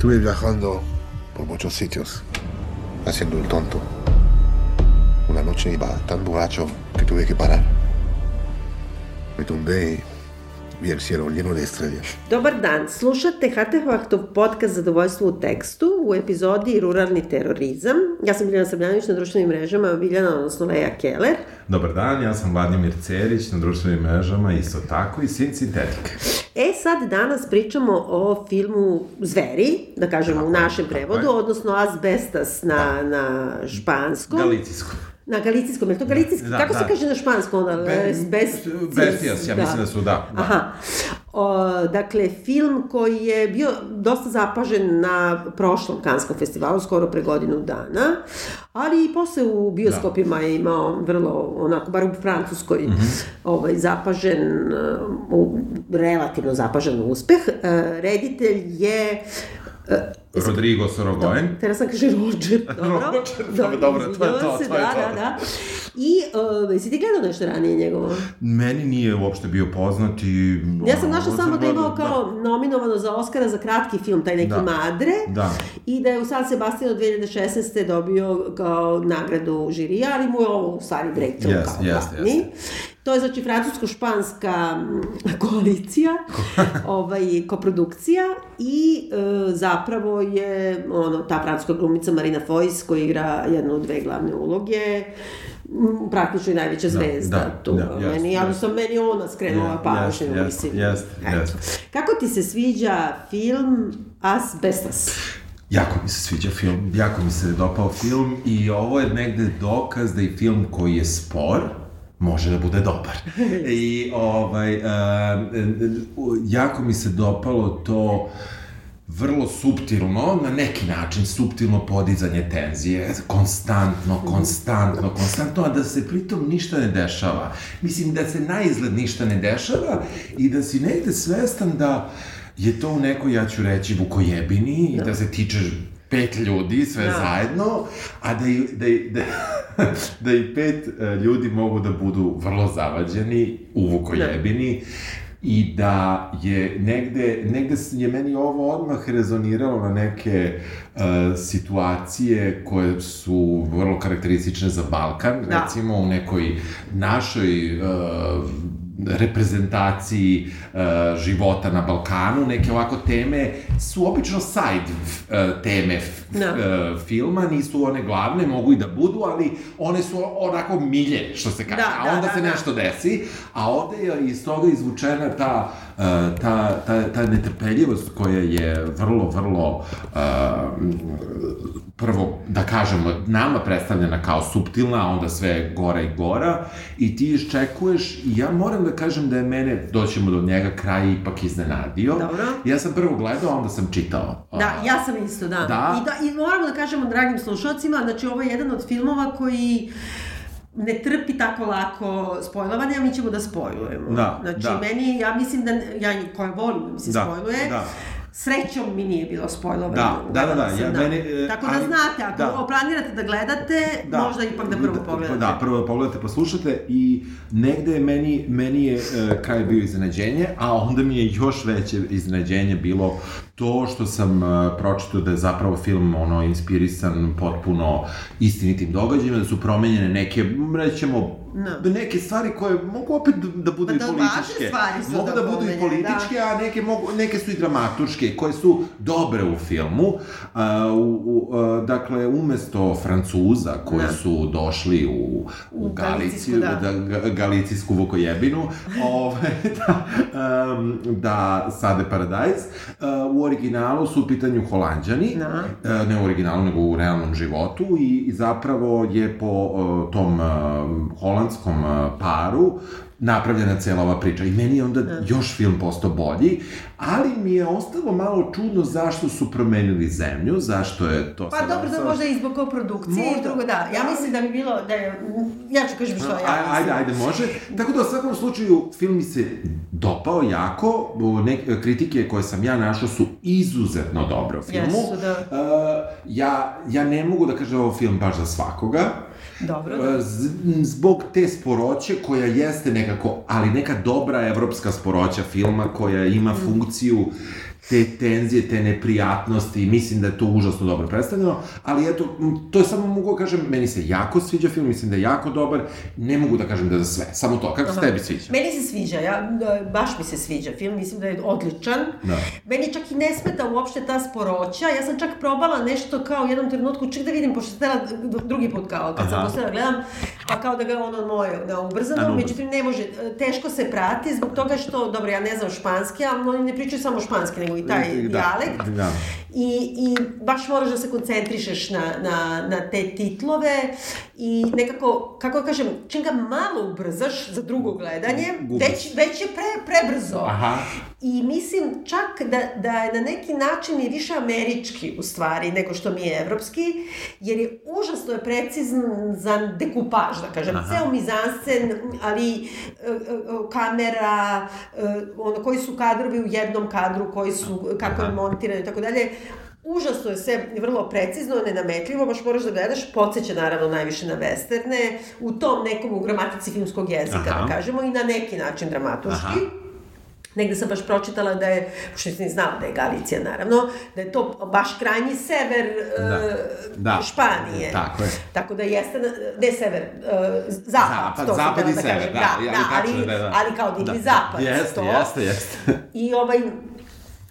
Estuve viajando por muchos sitios, haciendo el tonto. Una noche iba tan borracho que tuve que parar. Me tumbé y vi el cielo lleno de estrellas. Dobar dan, slušate Hatevahtov podcast Zadovoljstvo u tekstu u epizodi Ruralni terorizam. Ja sam Biljana Srbljanić na društvenim mrežama, Biljana, odnosno Leja Keller. Dobar dan, ja sam Vladimir Cerić na društvenim mrežama, isto tako i Sin Sintetike. E, sad danas pričamo o filmu Zveri, da kažemo u našem prevodu, je. odnosno Asbestas na, na španskom. Galicijsko. Na galicijskom, je li to galicijski? Da, Kako da. se kaže na španskom? Onda, Be- bes, Bestias, ja mislim da su, da, da. Aha. O, dakle, film koji je bio dosta zapažen na prošlom Kanskom festivalu, skoro pre godinu dana, ali i posle u bioskopima je imao vrlo, onako, bar u Francuskoj, Mhm. ovaj, zapažen, relativno zapažen uspeh. Uh, reditelj je Rodrigo Sorogoyen. Teraz sam kaže Roger, dobro. Roger, dobro, dobro, to je to, se, to je da, to. Da, da. I, uh, jesi ti gledao nešto ranije njegovo? Meni nije uopšte bio poznat i... Ja sam našla sam samo da imao kao nominovano za Oscara za kratki film, taj neki Da. Madre. Da. I da je u San Sebastianu 2016. dobio kao nagradu žirija, ali mu je ovo u stvari breakthrough Jest, kao jest, glavni. jeste. To je znači francusko-španska koalicija, ovaj, koprodukcija i e, zapravo je ono, ta francuska glumica Marina Foïs koja igra jednu od dve glavne uloge, praktično i najveća zvezda da, tu. da, meni, ja sam meni ona skrenula Je- pažnju, jest, mislim. Eto. jest. Kako ti se sviđa film Asbestas? Jako mi se sviđa film, jako mi se dopao film i ovo je negde dokaz da i film koji je spor, može da bude dobar. I ovaj, uh, jako mi se dopalo to vrlo suptilno, na neki način suptilno podizanje tenzije, konstantno, konstantno, konstantno, a da se pritom ništa ne dešava. Mislim da se na izgled ništa ne dešava i da si negde svestan da je to u nekoj, ja ću reći, vukojebini i da se tiče pet ljudi, sve Da. zajedno, a da i, da, i, da, da i pet e, ljudi mogu da budu vrlo zavađeni u vukojebini i da je negde, negde je meni ovo odmah rezoniralo na neke uh, situacije koje su vrlo karakteristične za Balkan, Da. recimo u nekoj našoj uh, reprezentaciji uh, života na Balkanu, neke ovako teme su obično side uh, teme f- Da. uh, filma, nisu one glavne, mogu i da budu, ali one su onako milje, što se kaže, Da, a da, onda da, se da. nešto desi, a ovde je iz toga izvučena ta, ta, ta, ta netrpeljivost koja je vrlo, vrlo uh, prvo, da kažemo, nama predstavljena kao suptilna, a onda sve gora i gora, i ti iščekuješ, i ja moram da kažem da je mene, doćemo do njega, kraj ipak iznenadio. Dobro. Ja sam prvo gledao, onda sam čitao. Da, A, ja sam isto, da. Da. I, da, I moramo da kažemo dragim slušalcima, znači ovo je jedan od filmova koji ne trpi tako lako spojlovanje, a mi ćemo da spojlujemo. Da, znači, da. meni, ja mislim da, ja koja volim da mi se Da, spojluje, da. Srećom mi nije bilo spojlovano. Da, da, da, da, ja- mene, e, Tako da ali- znate, ako da. planirate da gledate, možda ipak da prvo pogledate. Da, prvo da pogledate, poslušate i negde je meni, meni je e, kraj bio iznenađenje, a onda mi je još veće iznenađenje bilo to što sam e, pročitao da je zapravo film ono inspirisan potpuno istinitim događajima, da su promenjene neke, rećemo, Da. neke stvari koje mogu opet da, da budu Pa i da, političke. su mogu da da, budu i političke, a neke, mogu, neke su i dramatuške, koje su dobre u filmu. A, u, u, a, dakle, umesto Francuza koji Da. su došli u, u, U Galiciju, da. da. ga- galicijsku vukojebinu, ovaj, da, um, da sade paradajz. Uh, u originalu su u pitanju holandjani, Da. uh, ne u originalu, nego u realnom životu i, i zapravo je po uh, tom uh, holandskom uh, paru napravljena cela ova priča. I meni je onda još film postao bolji, ali mi je ostalo malo čudno zašto su promenili zemlju, zašto je to Pa dobro, da možda i zbog koprodukcije i Možda. drugo, da. Ja mislim da bi bilo, da je, ja ću kažem što ja mislim. Ajde, ajde, može. Tako da u svakom slučaju film mi se dopao jako, nek, kritike koje sam ja našao su izuzetno dobre u filmu. Jesu, da. Uh, ja, ja ne mogu da kažem da ovo film baš za svakoga, Dobro. E, zbog te sporoće koja jeste nekako, ali neka dobra evropska sporoća filma koja ima funkciju te tenzije, te neprijatnosti, mislim da je to užasno dobro predstavljeno, ali eto, to je samo mogu da kažem, meni se jako sviđa film, mislim da je jako dobar, ne mogu da kažem da za sve, samo to, kako se tebi sviđa? Meni se sviđa, ja, da, baš mi se sviđa film, mislim da je odličan. Da. Meni čak i ne smeta uopšte ta sporoća, ja sam čak probala nešto kao u jednom trenutku, ček da vidim, pošto sam htela drugi put kao, kad sam Aha. postavila gledam, pa kao da ga ono moje, da ubrzano, na međutim ne može, teško se prati zbog toga što, dobro, ja ne znam španski, a oni ne pričaju samo španski, nego i taj Da, dijalekt. da. I, I baš moraš da se koncentrišeš na, na, na te titlove i nekako, kako da kažem, čim ga malo ubrzaš za drugo gledanje, Gubiš. već, već je pre, prebrzo. Aha. I mislim čak da, da je na neki način i više američki u stvari nego što mi je evropski, jer je užasno je precizan dekupaž, da kažem, Aha. ceo mizanscen, ali e, e, kamera, e, ono, koji su kadrovi u jednom kadru, koji su, kako je montirano i tako dalje, Užasno je sve vrlo precizno, nenametljivo, baš moraš da gledaš, podsjeća naravno najviše na westerne, u tom nekom u gramatici filmskog jezika, Aha. da kažemo, i na neki način dramatuški. Aha. Negde sam baš pročitala da je, pošto nisam ni znala da je Galicija naravno, da je to baš krajnji sever Da. e, Da. Španije. Tako je. Tako da jeste, ne sever, e, zapad, Zapad, to zapad i sever, kažem. da, da, ali da, tačno ali, da, da. ali kao divni Da. zapad. Jeste, to. jeste, jeste. I ovaj,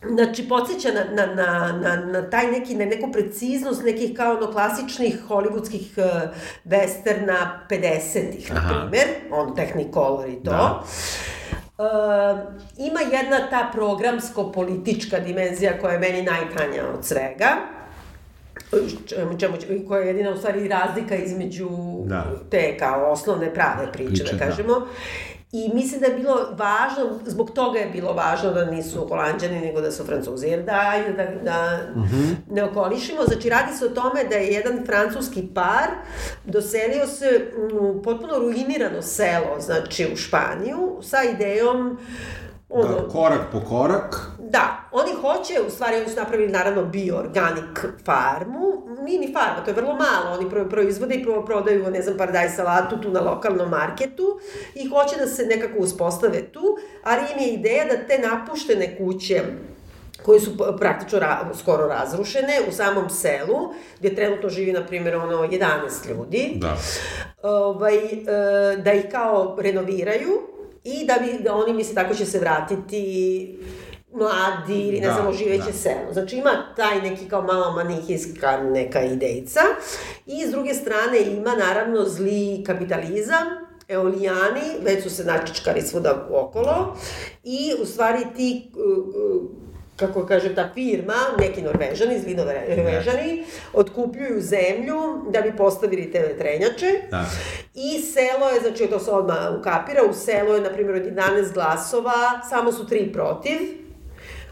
Znači, podsjeća na, na, na, na, na taj neki, na neku preciznost nekih kao ono klasičnih hollywoodskih uh, westerna 50-ih, na primer, on Technicolor i to. Da. Uh, ima jedna ta programsko-politička dimenzija koja je meni najtanja od svega čemu, koja je jedina u stvari razlika između Da. te kao osnovne prave priče, Priče, da da. I mislim da je bilo važno, zbog toga je bilo važno da nisu holandjani, nego da su francuzi, jer da, da, da ne okolišimo. Znači, radi se o tome da je jedan francuski par doselio se u potpuno ruinirano selo, znači u Španiju, sa idejom ono, Da, korak po korak, Da, oni hoće, u stvari oni su napravili naravno bioorganik farmu, nije ni farma, to je vrlo malo, oni pro- proizvode i pro- prodaju, ne znam, paradaj salatu tu na lokalnom marketu i hoće da se nekako uspostave tu, ali im je ideja da te napuštene kuće koje su p- praktično ra, skoro razrušene u samom selu, gde trenutno živi, na primjer, ono, 11 ljudi, da. ovaj, e, da ih kao renoviraju i da bi, da oni misle tako će se vratiti mladi ili ne Da, znamo živeće da. selo. Znači ima taj neki kao malo manihijska neka idejca i s druge strane ima naravno zli kapitalizam, eolijani, već su se načičkali svuda okolo i u stvari ti kako kaže ta firma, neki norvežani, zli norvežani, otkupljuju zemlju da bi postavili te vetrenjače. Da. I selo je, znači to se odmah ukapira, u selo je, na primjer, od 11 glasova, samo su tri protiv,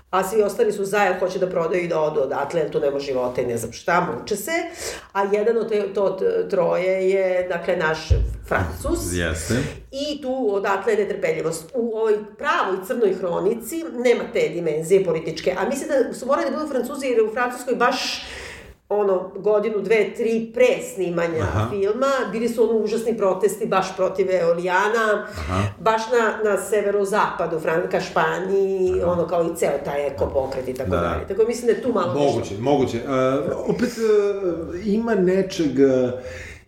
a svi ostali su za, jer hoće da prodaju i da odu odatle, jer tu nema života i ne znam šta, muče se. A jedan od te, to troje je, dakle, naš Francus. Jeste. I tu odatle je netrpeljivost. U ovoj pravoj crnoj hronici nema te dimenzije političke. A mislim da su morali da budu Francuzi jer u Francuskoj baš ono, godinu, dve, tri pre snimanja Aha. filma, bili su ono užasni protesti baš protiv Eolijana, Aha. baš na, na severozapadu, Franka, Španiji, ono kao i ceo taj eko pokret i tako Da. dalje. Tako mislim da je tu malo Moguće, nešto. moguće. Uh, opet uh, ima nečeg uh,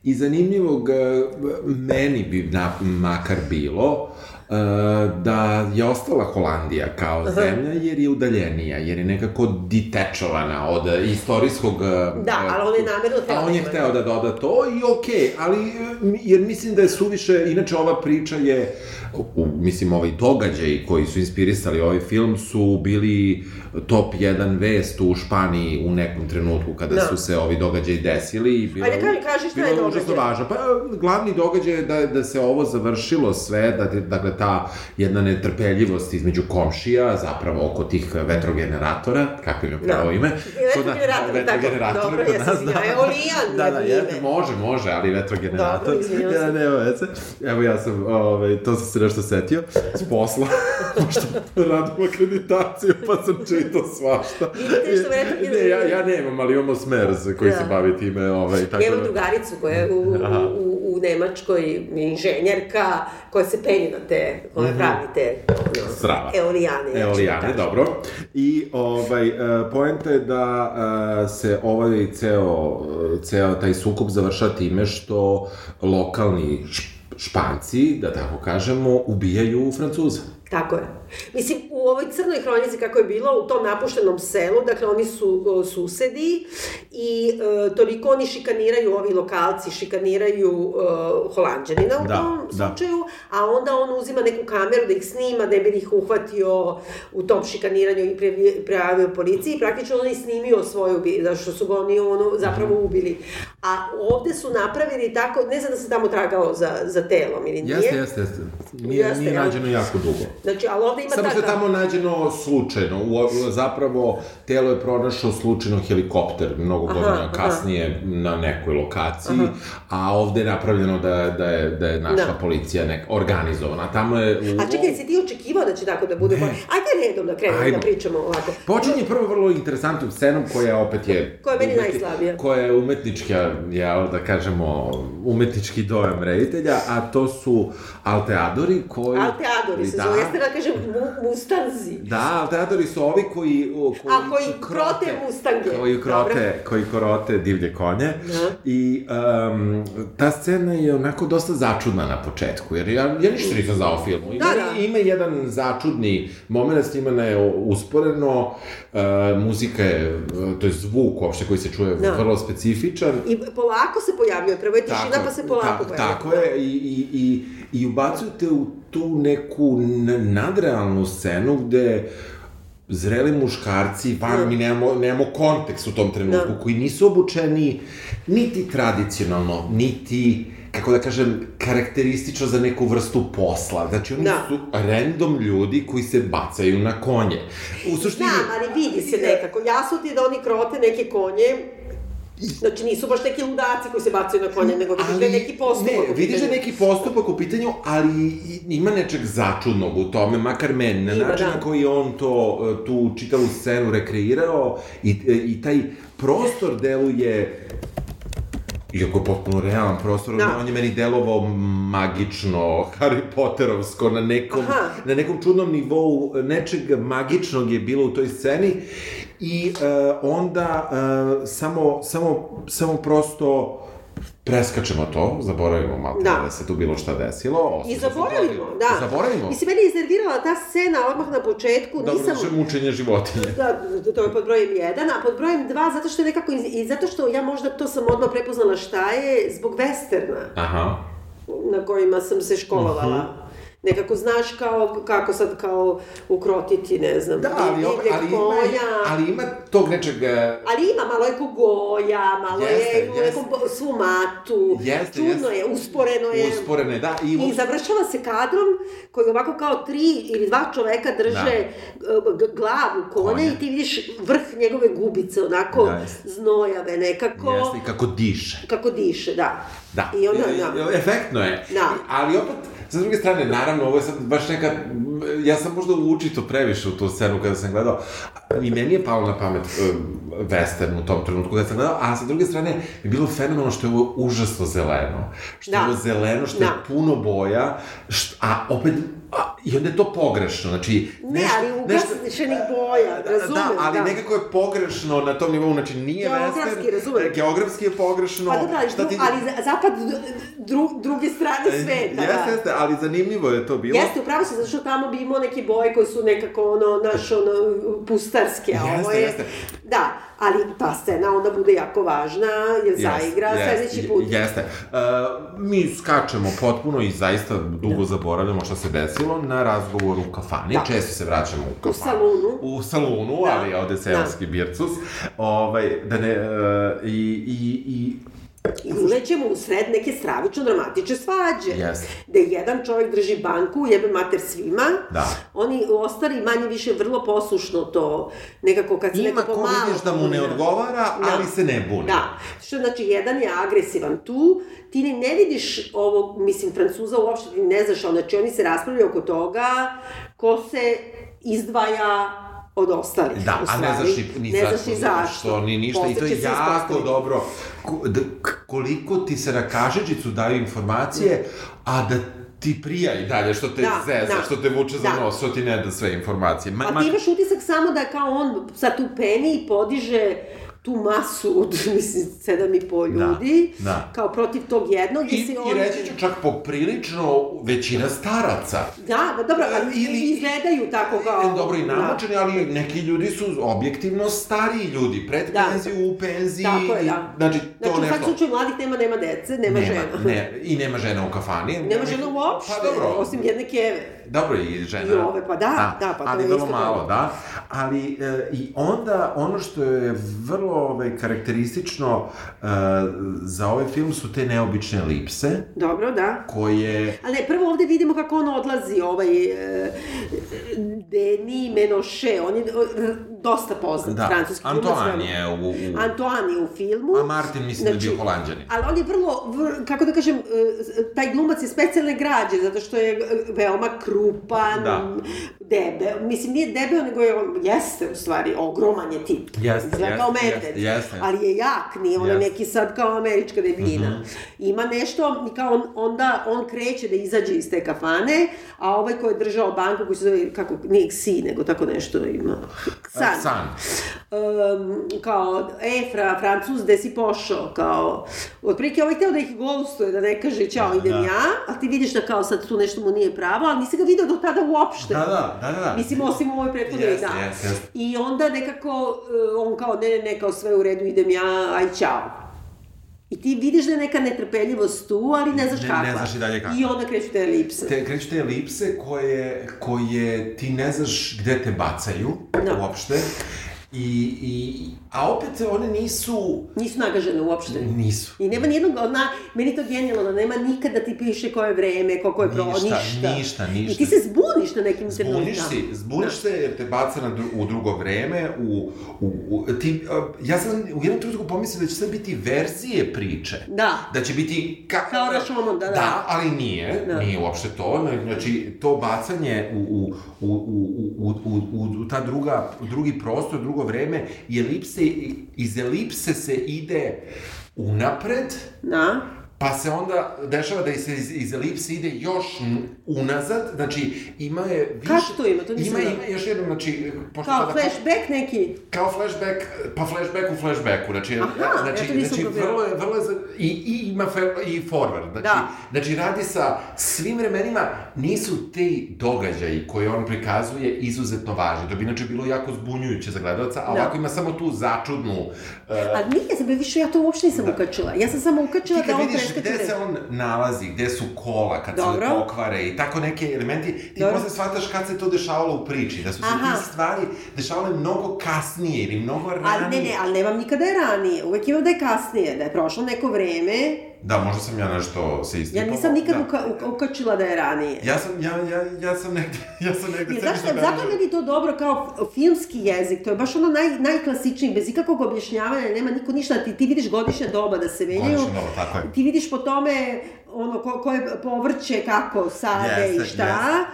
i zanimljivog, uh, meni bi na, makar bilo, uh, da je ostala Holandija kao zemlja jer je udaljenija, jer je nekako ditečovana od istorijskog... uh, Da, ali on je namerno hteo A on da je ima. hteo da doda to i okej, okay, ali mi- jer mislim da je suviše, inače ova priča je, u, mislim ovaj događaj koji su inspirisali ovaj film su bili top 1 vest u Španiji u nekom trenutku kada Da. su se ovi događaji desili i bilo, Ajde, kaži- kaži šta bilo je užasno događaj. važno. Pa glavni događaj je da, da se ovo završilo sve, da, dakle ta jedna netrpeljivost između komšija, zapravo oko tih vetrogeneratora, kako je pravo Da. ime? Kod nas- Vetrogenerator, kod nas, izvinjala. Eolijan da, da, ime. jeste, može, može, ali vetrogenerator. Dobro, ja, nema veze. Evo ja sam, ovaj, to sam se nešto setio, s posla, pošto radim akreditaciju, pa sam čitao svašta. Vetrogener- Ne, ja, ja nemam, ali imamo smers koji Da. se bavi time, ovaj, tako Ja imam da... drugaricu koja je u, Aha. u, u Nemačkoj inženjerka, koja se penje na te te, one pravi te, ono, Strava. eolijane. da Eolijane, kažem. dobro. I ovaj, e, poenta je da e, se ovaj ceo, ceo taj sukob završa time što lokalni šp- španci, da tako kažemo, ubijaju Francuza. Tako je. Mislim, u ovoj crnoj hronici kako je bilo u tom napuštenom selu, dakle oni su o, susedi i e, toliko oni šikaniraju, ovi lokalci šikaniraju e, holandžanina u Da, tom da. slučaju, a onda on uzima neku kameru da ih snima, da bi ih uhvatio u tom šikaniranju i prijavi- prijavio policiji praktično on je snimio svoje ubije, zato što su ga oni ono zapravo Mhm. ubili. A ovde su napravili tako, ne znam da se tamo tragao za, za telom ili nije. Jeste, jeste, jeste. Nije, Jeste, nije nađeno jako dugo. Znači, ali ovde ima Samo se tamo nađeno slučajno. U, zapravo, telo je pronašao slučajno helikopter mnogo Aha, godina aha. kasnije na nekoj lokaciji, a ovde je napravljeno da, da, je, da je naša Da. policija nek, organizovana. Tamo je... U, A čekaj, si ti očekivao da će tako da bude? Ajde redom da krenemo Ajmo. da pričamo ovako. Počinje prvo vrlo interesantnom scenom koja opet je... Koja je meni umetni- najslabija. Koja je umetnička, jel, da kažemo, umetnički dojam reditelja, a to su alteadori koji... Alteadori se da, zove, jeste da kažem mu, mustanzi. Da, alteadori su ovi koji... o, koji A, koji krote mustange. Koji krote, Dobro. koji krote divlje konje. Da. I um, ta scena je onako dosta začudna na početku, jer ja, ja ništa nisam znao o filmu. Ima, Da, da. ima jedan začudni moment, snimana je usporeno, uh, muzika je, to je zvuk uopšte koji se čuje Da. vrlo specifičan. I polako se pojavljuje, prvo je tišina pa se polako ta- pojavljuje. Tako je, i, i, i, i ubacujete u tu neku nadrealnu scenu gde zreli muškarci, van, Da. mi nemamo, nemamo kontekst u tom trenutku, Da. koji nisu obučeni niti tradicionalno, niti kako da kažem, karakteristično za neku vrstu posla. Znači, oni Da. su random ljudi koji se bacaju na konje. U suštini... Znam, ali vidi se nekako. Jasno ti da oni krote neke konje, Znači nisu baš neki ludaci koji se bacaju na konje, nego da je neki postupak. Ne, vidiš da je neki postupak u pitanju, ali ima nečeg začudnog u tome, makar meni, na način da. na koji je on to, e, tu čitavu scenu rekreirao i, e, i taj prostor deluje Iako je potpuno realan prostor, Da. on je meni delovao magično, Harry Potterovsko, na nekom, Aha. na nekom čudnom nivou, nečeg magičnog je bilo u toj sceni i e, onda e, samo, samo, samo prosto preskačemo to, zaboravimo malo Da. da. se tu bilo šta desilo. I zaboravimo, da. Zaboravimo. Mislim, meni je iznervirala ta scena odmah na početku, Dobro, nisam... što je mučenje životinje. Da, to je pod brojem 1, a pod brojem 2 zato što je nekako, i zato što ja možda to sam odmah prepoznala šta je, zbog westerna Aha. na kojima sam se školovala. Mhm. Nekako znaš kao, kako sad kao ukrotiti, ne znam, Da, ali, divljeg ali, ima, konja. ali ima tog nečeg... e, Ali ima, malo je kogoja, malo Jeste, je jeste. nekom svu matu, Jeste, čudno jeste. je, usporeno je. Usporene, da. I, I završava se kadrom koji ovako kao tri ili dva čoveka drže Da. g- glavu konja Konja. i ti vidiš vrh njegove gubice, onako Da, jeste. znojave nekako. Jeste, i kako diše. Kako diše, da. Da, I onda, E, da. e, efektno je. Da. Ali opet, sa druge strane, naravno, ovo je sad baš neka, ja sam možda učito previše u tu scenu kada sam gledao, i meni je palo na pamet uh, western u tom trenutku kada sam gledao, a sa druge strane je bilo fenomenalno što je ovo užasno zeleno. Što je Da. ovo zeleno, što je Da. puno boja, št, a opet, a, i onda je to pogrešno, znači... Ne, ali ugašenih boja, razumem, da. ali da. nekako je pogrešno na tom nivou, znači nije Geografski, western, razumem. e, geografski je pogrešno. Pa dobro, ali, šta ti- ali za- zapad dru, druge strane sveta, Jeste, da. jeste, ali zanimljivo je to bilo. Jeste, upravo se, zato što tamo bi imao neke boje koje su nekako, ono, naš, ono, pustarske, a ovo Jeste, je... jeste. Da, ali ta scena onda bude jako važna, jer zaigra sledeći put. Jeste. Uh, mi skačemo potpuno i zaista dugo zaboravljamo šta se desilo na razgovoru u kafani. Da. Često se vraćamo u kafanu. salunu. U salunu, Da. ali ovde seoski bircus. Ovaj, da ne, uh, i, i, i I ulećemo u sred neke stravično dramatične svađe. Jeste. Gde jedan čovjek drži banku, jebe mater svima. Da. Oni ostali manje više vrlo poslušno to nekako kad se ima nekako ko malo vidiš da mu ne odgovara, Da. ali se ne buni. Da, što znači jedan je agresivan tu, ti ni ne vidiš ovog, mislim, Francuza uopšte ti ne znaš, znači oni se raspravljaju oko toga ko se izdvaja od ostalih. Da, a ne znaš ni, ni ne zašto, znaš zašto. Što, ni ništa. I to je jako dobro. Koliko ti se na kašičicu daju informacije, a da ti prija i dalje, što te Da, zeza, da. što te vuče za Da. nos, što ti ne da sve informacije. Ma, A ma- ti imaš utisak samo da kao on sad tu peni i podiže tu masu od, mislim, sedam i po ljudi, da. kao protiv tog jednog, I, i se I on... reći ću čak poprilično većina staraca. Da, da, dobro, ali Ili- izgledaju tako kao... E, dobro i namučeni, ali neki ljudi su objektivno stariji ljudi, pred Da. penziju, u penziji. Tako je, da. Znači, to Znači, u nešto... svakom slučaju mladih nema, nema dece, nema, žena. Ne, I nema žena u kafani. Nema žena uopšte, Pa dobro. osim jedne keve. Dobro, i žena. I ove, pa da, da, pa to ali je vrlo isto malo, to. da. Ali, e, i onda, ono što je vrlo ovaj, karakteristično e, za ovaj film su te neobične lipse, Dobro, da. koje... Ali ne, prvo ovde vidimo kako on odlazi, ovaj, e, Denis Menoche, on je dosta poznat Da, francuski glumac, Antoine je u... u Antoine je u filmu. a Martin mislim da je bio holandjanin. Ali on je vrlo, vr, kako da kažem, e, taj glumac je specijalne građe, zato što je e, veoma krupan, Da. debel, mislim nije debel, nego je on, jeste u stvari, ogroman je tip. Jeste, Izgleda jeste, kao jeste, medved, jeste. ali je jak, nije Jeste. neki sad kao američka debljina. Mhm. Ima nešto, kao on, onda on kreće da izađe iz te kafane, a ovaj ko je držao banku, koji se zove, kako, nije Xi, nego tako nešto ima, San. San. Um, kao, e, fra, Francuz, gde si pošao, kao, otprilike ovaj hteo da ih gostuje, da ne kaže, čao, idem Da. ja, a ti vidiš da kao sad tu nešto mu nije pravo, ali nisi ga video do tada uopšte. Da, da, da, da. da. Mislim, osim u ovoj prethodnoj, Jeste, da. jeste, jeste. I onda nekako, uh, on kao, ne, ne, ne, kao sve u redu, idem ja, aj, čao. I ti vidiš da je neka netrpeljivost tu, ali ne znaš Ne- kakva. ne znaš i dalje kakva. I onda kreću te elipse. Te, kreću te elipse koje, koje ti ne znaš gde te bacaju, Da. uopšte. I, i, a opet one nisu... Nisu nagažene uopšte. Nisu. I nema nijednog, ona, meni to genijalno, da nema nikad da ti piše koje je vreme, koliko je pro, Ništa, ništa. ništa, ništa. I ti se zbuniš na nekim Zbuniš trenutkama. si, zbuniš se jer te baca na dru, u drugo vreme, u, u, u ti, ja sam u jednom trenutku pomislio da će sad biti verzije priče. Da. Da će biti... Ka, Kao Rashomon, da, da. Da, ali nije, Da. nije uopšte to. Znači, to bacanje u, u, u, u, u, u, u, u ta druga, drugi prostor, drugo vreme, i elipse, iz elipse se ide unapred, Da. Pa se onda dešava da se iz, iz elipse ide još n- unazad, znači ima je više... Kako to ima? To nisam ima, znala. ima još jednom, znači... Pošto Kao sada- flashback neki. Kao flashback, pa flashback u flashbacku, znači, Aha, znači, ja to nisam znači vrlo je, vrlo je, i, i ima fe, i forward, znači, Da. znači radi sa svim vremenima, nisu ti događaji koje on prikazuje izuzetno važni, to bi inače bilo jako zbunjujuće za gledalca, a Da. ovako ima samo tu začudnu, uh, A nije se, više ja to uopšte nisam ukačila. Ja sam samo ukačila da on gde se on nalazi, gde su kola, kad Dobro. se pokvare i tako neke elementi, ti Dobro. posle shvataš kad se to dešavalo u priči, da su se Aha. ti stvari dešavale mnogo kasnije ili mnogo ranije. Ali ne, ne, ali nemam nikada je ranije. Uvek imam da je kasnije, da je prošlo neko vreme. Da, možda sam ja nešto se Ja istripao. nisam nikad da. uka, uka, ukačila da je ranije. Ja sam, ja, ja, ja sam negde, ja sam negde... Sebi zašto, zabeležio. zato meni to dobro kao filmski jezik, to je baš ono naj, najklasičniji, bez ikakvog objašnjavanja, nema niko ništa, ti, ti vidiš godišnja doba da se menjaju, Godišnja doba, tako je. ti vidiš po tome ono, ko, koje povrće, kako sade Jeste, i šta.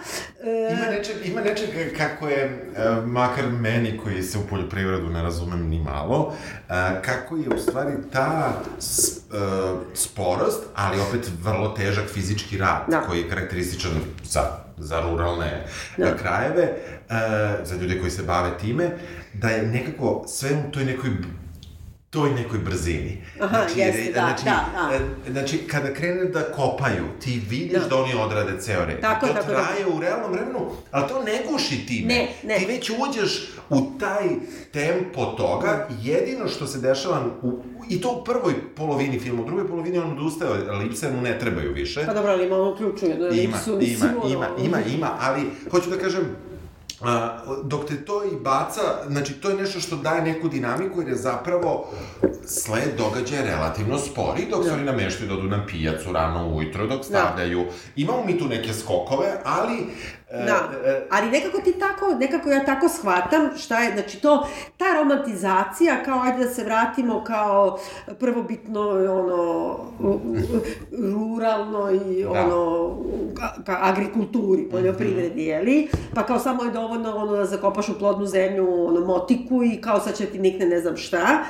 E, Ima nečeg, ima nečeg kako je, e, makar meni koji se u poljoprivredu ne razumem ni malo, e, kako je u stvari ta sporost, ali opet vrlo težak fizički rad, Da. koji je karakterističan za, za ruralne Da. krajeve, za ljude koji se bave time, da je nekako sve u toj nekoj toj nekoj brzini. Aha, jeste, re- da, znači, da, da. e, Znači, kada krene da kopaju, ti vidiš Da. da, oni odrade ceo red. Tako to tako je, traje u realnom vremenu, ali to ne guši time. Ne, ne. Ti već uđeš u taj tempo toga, jedino što se dešava, u, i to u prvoj polovini filma, u drugoj polovini on odustaje, od elipse mu ne trebaju više. Pa dobro, ali ima ono ključu jednu Ima, elipsu, ima, ima, ima, ima, ali hoću da kažem, A, dok te to i baca, znači to je nešto što daje neku dinamiku jer je zapravo sled događaja relativno spori dok se oni nameštaju da odu na pijacu rano ujutro, dok stavljaju. Imamo mi tu neke skokove, ali Da, ali nekako ti tako, nekako ja tako shvatam šta je, znači to, ta romantizacija, kao ajde da se vratimo kao prvobitno, ono, ruralno i Da. ono, ka, ka agrikulturi, poljoprivredi, jeli? Pa kao samo je dovoljno ono da zakopaš u plodnu zemlju, ono, motiku i kao sad će ti nikne ne znam šta.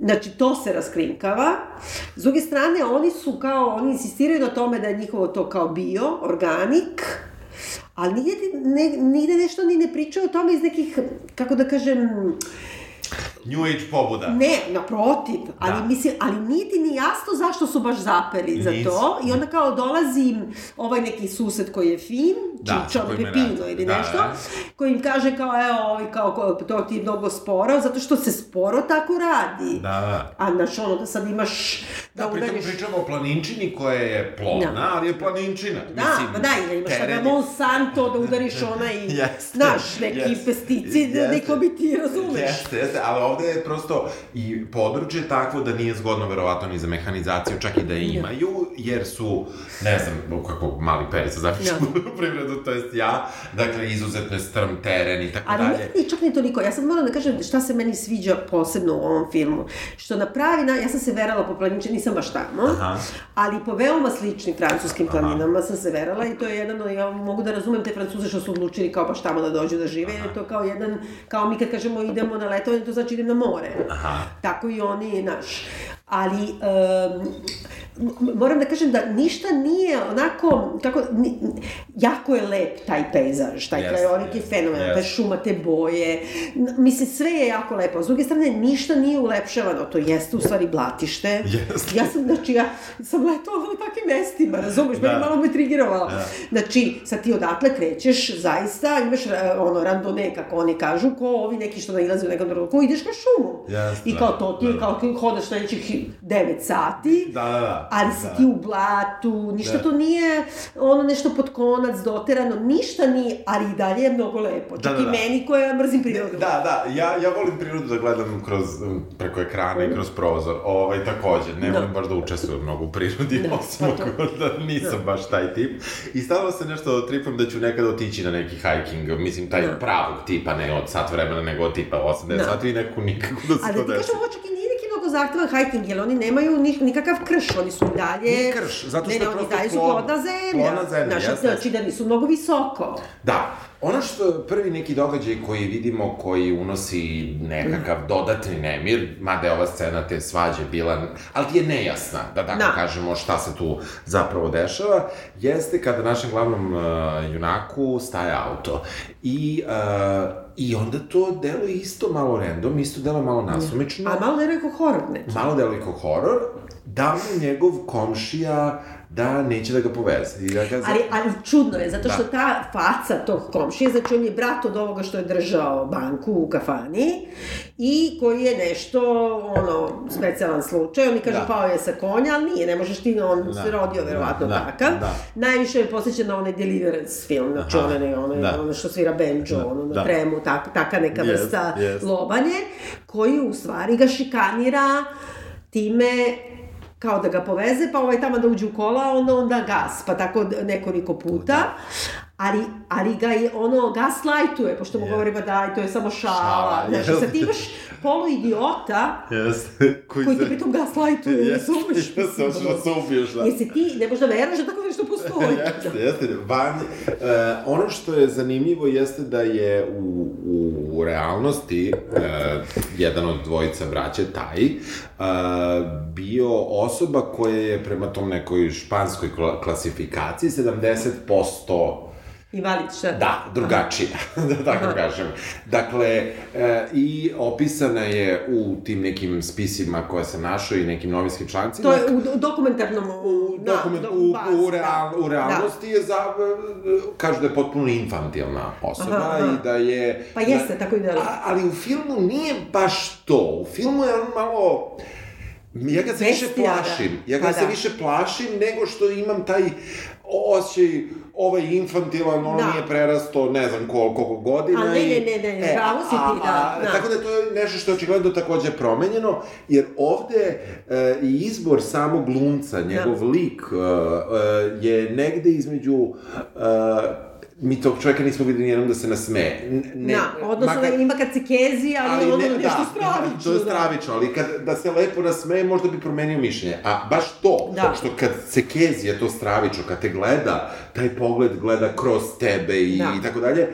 Znači, to se raskrinkava. S druge strane, oni su kao, oni insistiraju na tome da je njihovo to kao bio, organik, ali nigde, ne, nigde nešto ni ne pričaju o tome iz nekih, kako da kažem, New Age pobuda. ne, naprotiv, ali Da. mislim, ali nije ti ni jasno zašto su baš zapeli za to i onda kao dolazi ovaj neki sused koji je fin, Da, Čičan, Pepino ili Da, nešto, da. koji im kaže kao, evo, ovi, kao, to ti je mnogo sporo, zato što se sporo tako radi. Da, da. A znaš, ono, da sad imaš, da, Da, pritom udariš... pričamo o planinčini koja je plodna, Da. ali je planinčina. Da, ma da, ili imaš teren je- Monsanto da udariš onaj, Jeste, znaš, neki jeste, pesticid, jeste. niko bi ti razumeš. Jeste, jeste, ali ovde je prosto i područje je takvo da nije zgodno verovatno ni za mehanizaciju, čak i da je imaju, jer su, ne znam, kako mali perica zapišu Da. u privredu, to jest ja, dakle, izuzetno je strm teren i tako Ali dalje. ni čak ni toliko. Ja sad moram da kažem šta se meni sviđa posebno u ovom filmu. Što na pravi na... Ja sam se verala po planinče, nisam baš tamo, Aha. ali po veoma sličnim francuskim planinama sam se verala i to je jedan, ja mogu da razumem te francuze što su odlučili kao baš tamo da dođu da žive, jer je to kao jedan, kao mi kad kažemo idemo na letovanje, to znači idem na more. Aha. Tako i oni, naš. Ali, um, moram da kažem da ništa nije onako, kako, ni, jako je lep taj pejzaž, taj Jeste, krajolik je jeste, fenomenalan, jeste. te šuma, te boje, mislim, sve je jako lepo. S druge strane, ništa nije ulepšavano, to jeste u stvari blatište. Jeste. Ja sam, znači, ja sam letovala na takvim mestima, razumeš, Da. meni malo me trigirovalo. Da. Znači, sad ti odatle krećeš, zaista, imaš e, ono, randone, kako oni kažu, ko ovi neki što nailaze u nekom drugom, ko ideš na šumu. Jeste, I kao da, to ti je da. kao ti hodaš sledećih 9 sati, Da, da, da. Ali si Da. ti u blatu, ništa Da. to nije ono nešto pod konac doterano, ništa nije, ali i dalje je mnogo lepo. Čak Da, da, i da. meni koja mrzim prirodu. Da, da, ja, ja volim prirodu da gledam kroz, um, preko ekrana i kroz prozor, ovaj, takođe, ne Da. volim baš da učestvujem mnogo u prirodi, Da, osim pa ako da nisam baš taj tip. I stalno se nešto tripam da ću nekada otići na neki hiking, mislim, taj Da. pravog tipa, ne od sat vremena, nego od tipa 80 Da. sati i nekako nikako da se Ali to da ti desi. kažem, ovo čak i zahtevan hiking, jer oni nemaju ni, nikakav krš, oni su i dalje... Nije krš, zato što ne, je prosto dalje su plodna zemlja. Plodna zemlja, Znaš, jeste, znači da nisu mnogo visoko. Da, ono što prvi neki događaj koji vidimo koji unosi nekakav dodatni nemir, mada je ova scena te svađe bila, ali ti je nejasna, da tako Da. kažemo šta se tu zapravo dešava, jeste kada našem glavnom uh, junaku staje auto. I, uh, I onda to deluje isto malo random, isto deluje malo nasumično. A malo ne rekao horor, ne. Malo deluje kao horor, da mu njegov komšija da neće da ga poveze. I da ga Ali, ali čudno je, zato što Da. ta faca tog komšije, znači on je brat od ovoga što je držao banku u kafani i koji je nešto, ono, specijalan slučaj, oni kažu Da. pao je sa konja, ali nije, ne možeš ti, on Da. se rodio verovatno Da, takav. da. Najviše je posjećan na onaj Deliverance film, znači Aha, onaj, onaj, da. ono što svira banjo, Da, ono na da. tremu, tak, taka neka Jest, vrsta jest. lobanje, koji u stvari ga šikanira time kao da ga poveze, pa ovaj tamo da uđe u kola, onda onda gas, pa tako nekoliko puta. Ali, ali ga je ono gaslajtuje, pošto mu Je. govori, ba daj, to je samo šala. Šala, Znači, sad ti imaš polu idiota Jeste. koji te pritom gaslajtuje, Jeste, razumeš? jeste, hoćeš da se ubiješ, da. Jer se ti, ne možeš da veruješ da tako nešto postoji. jeste, jeste. Van, e, ono što je zanimljivo jeste da je u, u realnosti e, jedan od dvojica braće, taj, e, bio osoba koja je prema tom nekoj španskoj kla- klasifikaciji 70% Invalid, šta? Da, drugačija, da tako Aha. kažem. Dakle, e, i opisana je u tim nekim spisima koje sam našao i nekim novinskim člancima. To je u, dokumentarnom... u, da, dokument, do- u, bazi, u, real, da. u realnosti je za, kažu da je potpuno infantilna osoba Aha, i da je... Pa jeste, tako i deluje. A, ali u filmu nije baš to. U filmu je on malo... Ja ga se više Bestijadan. plašim. Ja ga Pa se da. više plašim nego što imam taj osjećaj ovaj infantilan, on Da. nije prerasto ne znam koliko, godina. A ne, i- ne, ne, ne, pravo si ti, da, a- da. Tako da to je nešto što je očigledno takođe promenjeno, jer ovde e, izbor samog glumca, njegov lik, e, e, je negde između e, mi tog čovjeka nismo videli nijednom da se nasmeje. Ne, da, odnosno makar- da ima kad se kezi, ali, ono nešto stravično. To je da. stravično, ali kad, da se lepo nasmeje, možda bi promenio mišljenje. A baš to, Da. što kad se kezi je to stravično, kad te gleda, taj pogled gleda kroz tebe i, Da. i tako dalje,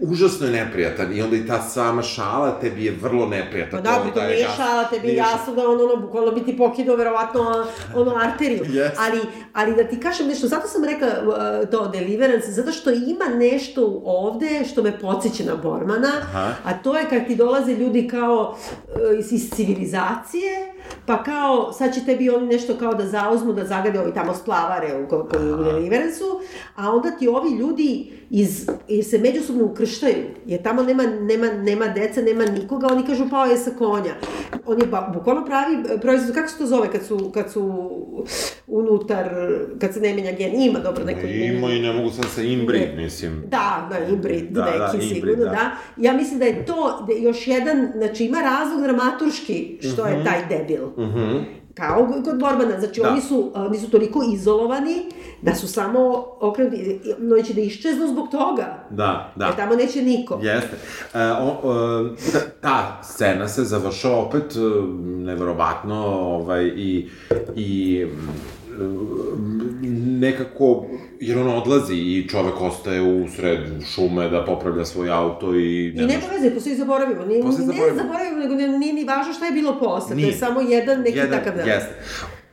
užasno je neprijatan. I onda i ta sama šala tebi je vrlo neprijatna. Pa da, To daje nije gas- šala, tebi je jasno da on ono, bukvalno bi ti pokidao verovatno ono arteriju. Yes. Ali, ali da ti kažem nešto, zato sam rekla uh, to Deliverance, zato što ima nešto ovde što me podsjeća na Bormana, Aha. a to je kad ti dolaze ljudi kao uh, iz, iz civilizacije, pa kao, sad će tebi oni nešto kao da zauzmu, da zagade ovi tamo splavare u, koji u Deliverance-u, a onda ti ovi ljudi iz, jer se međusobno ukrštaju, jer tamo nema, nema, nema deca, nema nikoga, oni kažu pao je sa konja. On je ba, bukvalno pravi e, proizvod, kako se to zove kad su, kad su unutar, kad se ne menja gen, ima dobro neko ime. Ima i ne mogu sad sa inbreed, Ne. mislim. Da, da, inbreed, Da, neki da, inbreed, sigurno, da. da. Ja mislim da je to da još jedan, znači ima razlog dramaturški što je taj debil. Mhm. Kao kod Borbana, znači Da. oni su, a, oni su toliko izolovani da su samo okrenuti, no će da iščeznu zbog toga. Da, da. Jer tamo neće niko. Jeste. E, o, e, ta, ta scena se završava opet e, neverovatno ovaj, i, i nekako, jer on odlazi i čovek ostaje u sred šume da popravlja svoj auto i... I nema veze, posle i zaboravimo. Nije, Posle ne zaboravimo. zaboravimo, nego ne- nije ni važno šta je bilo posle. To Nije. je samo jedan neki Jedan, takav dan. Jeste.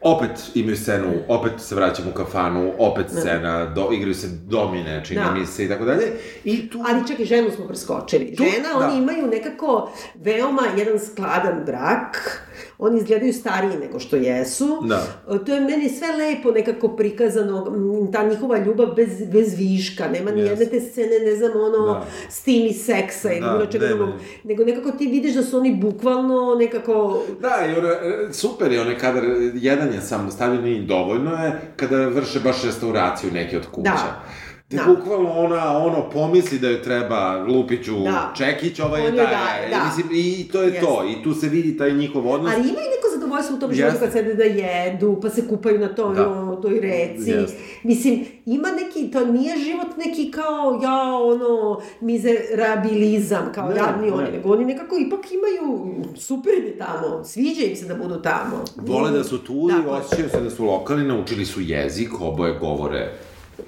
Opet imaju scenu, opet se vraćamo u kafanu, opet scena, do, igraju se domine, čini Da. mi se i tako dalje. I tu... Ali čak i ženu smo preskočili. Tu- Žena, da. oni imaju nekako veoma jedan skladan brak. Oni izgledaju stariji nego što jesu. Da. E, To je meni sve lepo nekako prikazano, ta njihova ljubav bez, bez viška. Nema ni Yes. jedne te scene, ne znam, ono, Da. stini seksa ili Da, bilo čega ne, drugog. ne. Nego nekako ti vidiš da su oni bukvalno nekako... Da, e, super je onaj kadar, jedan je samo stavljen i dovoljno je, kada vrše baš restauraciju neke od kuća. Da. Da. bukvalno ona, ono, pomisli da joj treba Lupiću Da. Čekić, ovaj je taj, daje, e, da. Mislim, i to je to, i tu se vidi taj njihov odnos. Ali ima i neko zadovoljstvo u tom životu Jeste. kad sede da jedu, pa se kupaju na toj, Da. ono, toj reci. Jeste. Mislim, ima neki, to nije život neki kao, ja, ono, mizerabilizam, kao Ne, jadni ne. oni, nego oni nekako ipak imaju, super je tamo, sviđa im se da budu tamo. Vole da su tu i Tako je. osjećaju se da su lokalni, naučili su jezik, oboje govore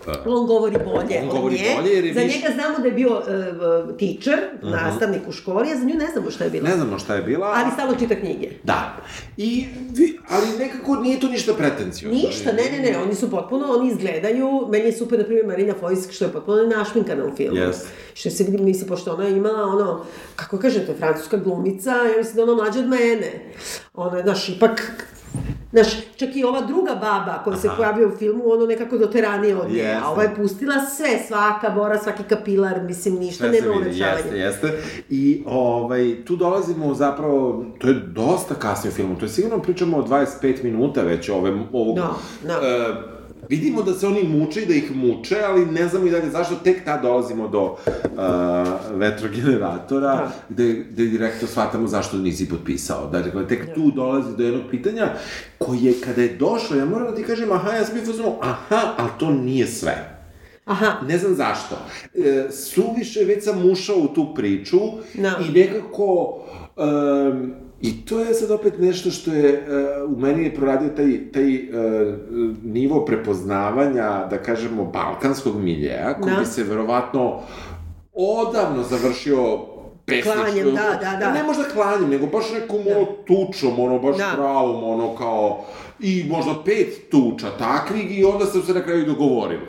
uh, On govori bolje On govori nje. bolje jer je Za više- njega znamo da je bio uh, teacher, nastavnik u školi, a za nju ne znamo šta je bilo. Ne znamo šta je bila. Ali stalno čita knjige. Da. I, ali nekako nije to ništa pretencijozno. Ništa, ne, ne, ne, oni su potpuno, oni izgledaju, meni je super, na primjer, Marina Fojsk, što je potpuno našminkana u filmu. Jest. Što se vidi, misli, pošto ona je imala, ono, kako kažete, francuska glumica, ja mislim da ona mlađa od mene. Ona je, znaš, ipak, Znaš, čak i ova druga baba koja se pojavlja u filmu, ono nekako doteranije od nje, Jeste. a ova je pustila sve, svaka bora, svaki kapilar, mislim, ništa Sve vidi, ulepšavanja. jeste, jeste. I ovaj, tu dolazimo zapravo, to je dosta kasnije u filmu, to je sigurno pričamo o 25 minuta već ove, ovog... Da, da. E, vidimo da se oni muče i da ih muče, ali ne znamo i dalje zašto, tek tad dolazimo do uh, vetrogeneratora, Da. gde, gde direktno shvatamo zašto nisi potpisao. Dakle, tek tu dolazi do jednog pitanja, koje kada je došlo, ja moram da ti kažem, aha, ja sam bio fazonu, aha, ali to nije sve. Aha, Ne znam zašto. E, suviše već sam ušao u tu priču Da. i nekako... Um, I to je sad opet nešto što je uh, u meni je proradio taj, taj uh, nivo prepoznavanja, da kažemo, balkanskog miljeja, koji Da. bi se verovatno odavno završio pesnički. Klanjem, da, da, da. Ne možda klanjem, nego baš nekom ono tučom, ono baš Da. pravom, ono kao i možda pet tuča takvih i onda su se na kraju dogovorili.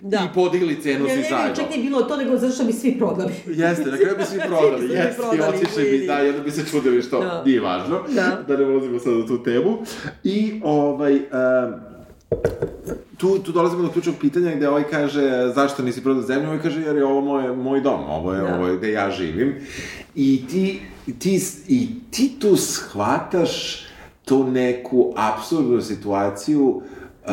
Da. I podigli cenu ne, svi ne, ne, zajedno. čak nije bilo to, nego zato što bi svi prodali. Jeste, na kraju bi svi prodali, Svi bi jeste, i prodali, otišli bi, da, i onda bi se čudili što Da. nije važno, Da. da ne ulazimo sad u tu temu. I, ovaj, um, tu, tu dolazimo do ključnog pitanja gde ovaj kaže zašto nisi prodao zemlju, ovaj kaže jer je ovo moj, moj dom, ovo je, Da. ovo je gde ja živim. I ti, ti, i ti tu shvataš tu neku absurdnu situaciju uh,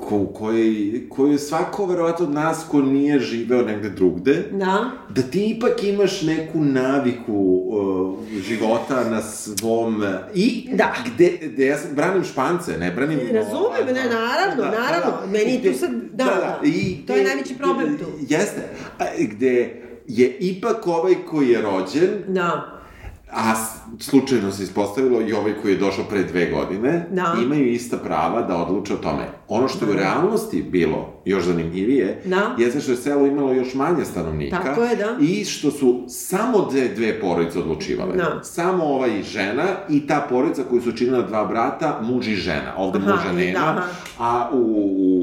ko, u kojoj, koju svako verovatno od nas ko nije živeo negde drugde, Da. da ti ipak imaš neku naviku uh, života na svom... I Da. gde, gde ja sam, branim špance, ne branim... Razumem, ne, naravno, naravno. Meni je tu sad- da, da. I, To je gde- najveći problem tu. Jeste. A, Gde je ipak ovaj koji je rođen, Da. A slučajno se ispostavilo i ovaj koji je došao pre dve godine, Da. imaju ista prava da odluče o tome. Ono što je u realnosti bilo još zanimljivije, Da. jeste što je selo imalo još manje stanovnika Tako je, da. i što su samo dve, dve porodice odlučivale. Da. Samo ova i žena i ta porodica koju su činila dva brata, muž i žena. Ovde Aha, muža nema, da, aha. a u,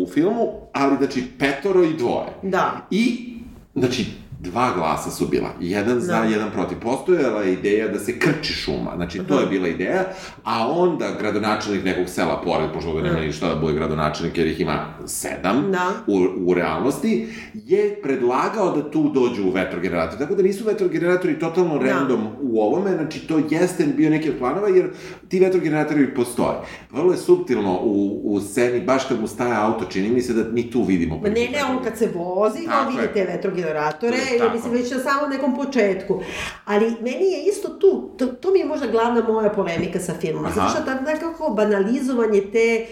u filmu, ali znači petoro i dvoje. Da. I, znači, dva glasa su bila. Jedan za, Da. jedan protiv. Postojala je ideja da se krči šuma. Znači, to je bila ideja. A onda gradonačelnik nekog sela pored, pošto ovde nema ništa da bude gradonačelnik, jer ih ima sedam Da. u, u realnosti, je predlagao da tu dođu u vetrogenerator. Tako da nisu vetrogeneratori totalno Da. random u ovome, znači to jeste bio neki od planova, jer ti vetrogeneratori postoje. Vrlo je subtilno u, u sceni, baš kad mu staje auto, čini mi se da mi tu vidimo. Ma ne, ne, on kad se vozi, on je. vidi te vetrogeneratore, Ja tako. mislim već na samom nekom početku. Ali meni je isto tu, to, to mi je možda glavna moja polemika sa filmom. Aha. Zato što ta nekako banalizovanje te,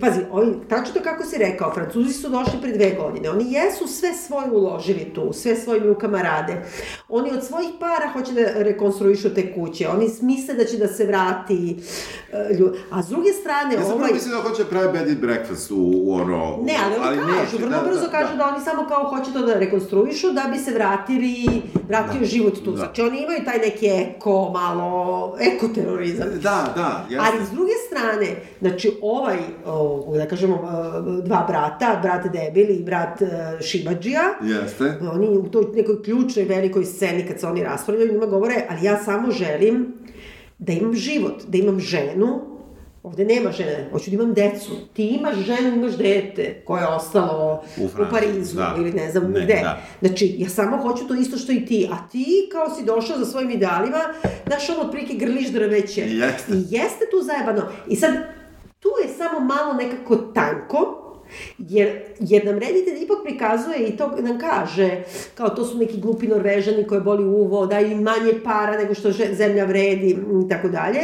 pazi, ovi, tačno to kako si rekao, Francuzi su došli pre dve godine, oni jesu sve svoje uložili tu, sve svojim rukama rade. Oni od svojih para hoće da rekonstruišu te kuće, oni misle da će da se vrati e, lju- A s druge strane, Ja ovaj... prvo mislio da hoće da prave bed and breakfast u, u ono... Ne, ali oni kažu, neće, vrlo brzo kažu da, oni samo kao hoće to da rekonstruišu da bi se vratili, vratio život tu. Da. Znači oni imaju taj neki eko, malo, ekoterorizam. Da, da, jeste. Ali s druge strane, znači ovaj, o, da kažemo, dva brata, brat Debili i brat e, Šibadžija, Jeste. oni u toj nekoj ključnoj velikoj sceni kad se oni raspravljaju, njima govore, ali ja samo želim da imam život, da imam ženu, ovde nema žene, hoću da imam decu. Ti imaš ženu, imaš dete koje je ostalo U u, Parizu da. ili ne znam Ne, gde. da. Znači, ja samo hoću to isto što i ti, a ti kao si došao za svojim idealima, znaš ono otprilike grliš drveće. Jeste. I jeste tu zajebano. I sad, tu je samo malo nekako tanko, Jer, jer nam reditelj ipak prikazuje i to nam kaže, kao to su neki glupi norvežani koje boli uvo, daju im manje para nego što zemlja vredi i tako dalje.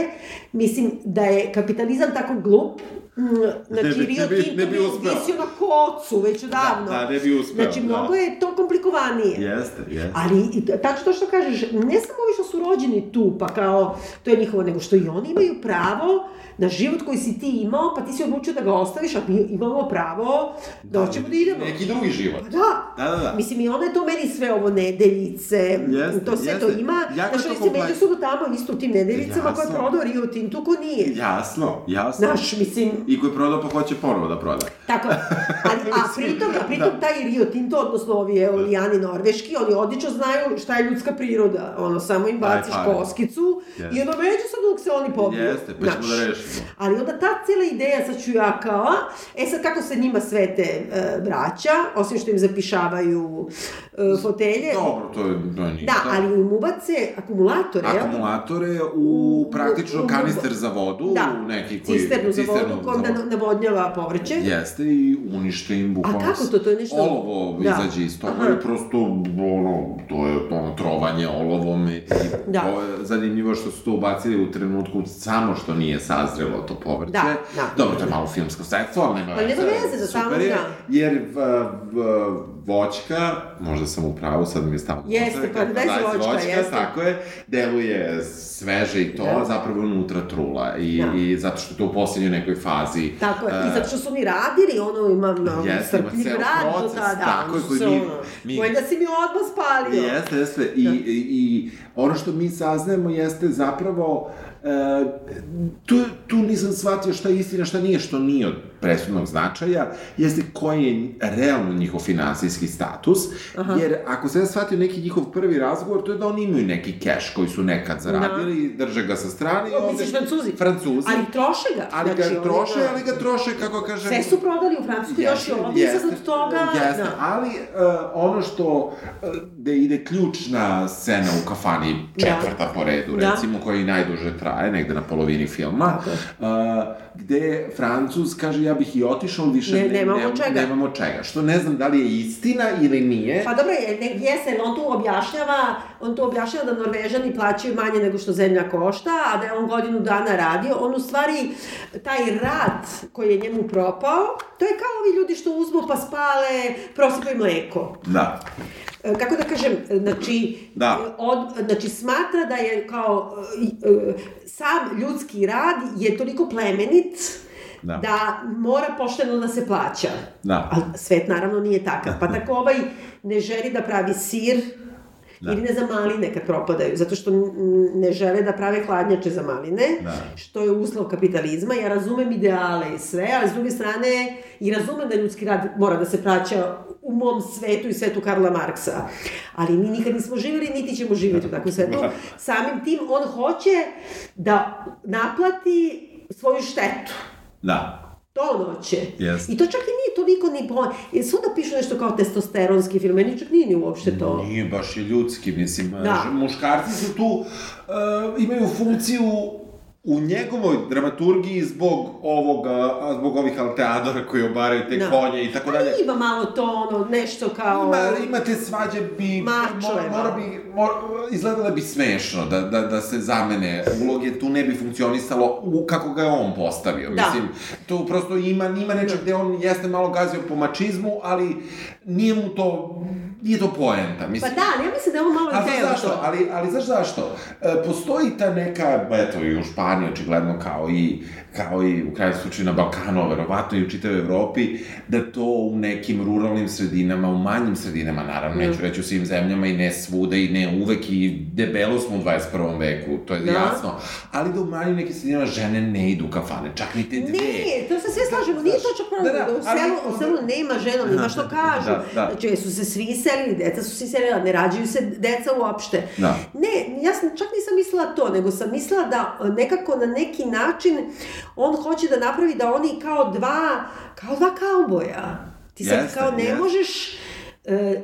Mislim da je kapitalizam tako glup, mm, znači Ne bi- Rio ne bi- Tinto ne bi visio na kocu već odavno. da, ne bi uspeo, Znači, da. mnogo je to komplikovanije. Jeste, jeste. Ali, tačno to što kažeš, ne samo ovi što su rođeni tu, pa kao, to je njihovo, nego što i oni imaju pravo na život koji si ti imao, pa ti si odlučio da ga ostaviš, a mi imamo pravo da, hoćemo da idemo. Neki drugi život. Pa Da. Da, da, da. Mislim, i onda je to meni sve ovo nedeljice, Jeste, to sve jeste. to ima. Jako Znaš, oni se međusobno tamo isto u tim nedeljicama koje je Jasno. prodao Rio Tinto, ko nije. Jasno, jasno. Znaš, mislim, I koji je prodao pa hoće ponovo da proda. Tako je. Ali, a pritom, a pritom taj Rio Tinto, odnosno ovi eolijani norveški, oni odlično znaju šta je ljudska priroda. Ono, samo im baciš koskicu Jeste. i ono međusobno dok se oni pobiju. Jeste, pa ćemo Znaš. da rešimo. Ali onda ta cijela ideja, sad ću ja kao, e sad kako se njima svete e, braća, osim što im zapišavaju e, fotelje. Dobro, to je, to je ništa. Da, ali im ubace akumulatore? Akumulatore u U- praktično u- u- kanister za vodu, Da, u neki koji... cisternu za vodu kojom za da vodu. navodnjava povrće. Jeste i unište im bukvalno... kako to? To je nešto- Olovo Da. izađe iz toga i prosto, ono, to je ono, trovanje olovom i, Da. to je zanimljivo što su to ubacili u trenutku samo što nije sazrelo to povrće. Da, da. Dobro, to je malo filmsko sredstvo, ali nema Pa nema veze, da samo je, da. Jer v, v, voćka, možda sam u pravu, sad mi je stavno Jeste, pa daj si voćka, jeste. tako je, deluje sveže i to, Da. zapravo je unutra trula i, Da. i zato što je to u poslednjoj nekoj fazi. Tako je, i zato što su oni radili, ono imam no, Jeste, ima strpljiv rad do tada, tako je, koji mi- mi- Koji da si mi odmah spalio. Jeste, jeste. I, i, i ono što mi saznajemo jeste zapravo E, tu, tu nisam shvatio šta je istina, šta nije, što nije od presudnog značaja, jeste koji je realno njihov finansijski status, Aha. jer ako se ja shvatio neki njihov prvi razgovor, to je da oni imaju neki keš koji su nekad zaradili, da. drže ga sa strane. i O, misliš Francuzi? Francuzi. Ali troše ga. Ali Znači, ga troše, ga- ali ga troše, kako kažem... Sve su prodali u Francuskoj, još i ovdje, i sad od toga... Jeste, da. ali uh, ono što, uh, gde ide ključna scena u kafani, četvrta po redu, Da. recimo, koja i najduže traje, traje, negde na polovini filma, uh, gde Francuz kaže ja bih i otišao, više Ne, ne, nemamo nemamo čega. nemamo čega. Što ne znam da li je istina ili nije. Pa dobro, ne, jeste, jer on tu objašnjava, on tu objašnjava da Norvežani plaćaju manje nego što zemlja košta, a da je on godinu dana radio. On u stvari, taj rad koji je njemu propao, to je kao ovi ljudi što uzmu pa spale, prosipaju mleko. Da. E, kako da kažem, znači, Da. od, znači smatra da je kao e, e, sam ljudski rad je toliko plemenit Da. da mora pošteno da se plaća. Da. A svet naravno nije takav. Pa tako ovaj ne želi da pravi sir, Da. Ili ne za maline kad propadaju, zato što ne žele da prave hladnjače za maline, Da. što je uslov kapitalizma. Ja razumem ideale i sve, ali s druge strane i razumem da ljudski rad mora da se praća u mom svetu i svetu Karla Marksa. Ali mi nikad nismo živjeli, niti ćemo živjeti u takvom svetu. Samim tim on hoće da naplati svoju štetu. Da. To on hoće. Jeste. I to čak i nije toliko ni bo... Jer svuda pišu nešto kao testosteronski film, meni čak nije ni uopšte to. Nije baš je ljudski, mislim, Da. da. muškarci su tu, uh, imaju funkciju u njegovoj dramaturgiji zbog ovoga, zbog ovih alteadora koji obaraju te Da. konje i tako dalje. Ali ima malo to ono, nešto kao... Ima, ima te svađe bi, Mačo mora, mora bi, mora, izgledalo bi smešno da, da, da se zamene uloge, tu ne bi funkcionisalo u, kako ga je on postavio. Da. Mislim, tu prosto ima, ima nečeg gde on jeste malo gazio po mačizmu, ali nije mu to, nije to poenta. Pa Mislim, da, ali ja mislim da je ovo malo i teo zašto? to. Ali, ali znaš zašto? E, postoji ta neka, eto i u Španiji očigledno kao i, kao i u kraju slučaju na Balkanu, a verovatno i u čitavoj Evropi, da to u nekim ruralnim sredinama, u manjim sredinama, naravno, neću reći u svim zemljama i ne svuda i ne uvek i debelo smo u 21. veku, to je Da. jasno, ali da u manjim nekim sredinama žene ne idu u kafane, čak ni te dve. Ne, to se sve slažemo, nije to čak Da, problem, da, da, u, ali- selu, u selu nema žena, nema što kažu. Da, da. Znači, jesu se svi iselili, deca su se iselila, ne rađaju se deca uopšte. Da. Ne, ja sam, čak nisam mislila to, nego sam mislila da e, nekako na neki način on hoće da napravi da oni kao dva, kao dva kauboja. Ti sad Jeste, kao ne jeste. možeš E,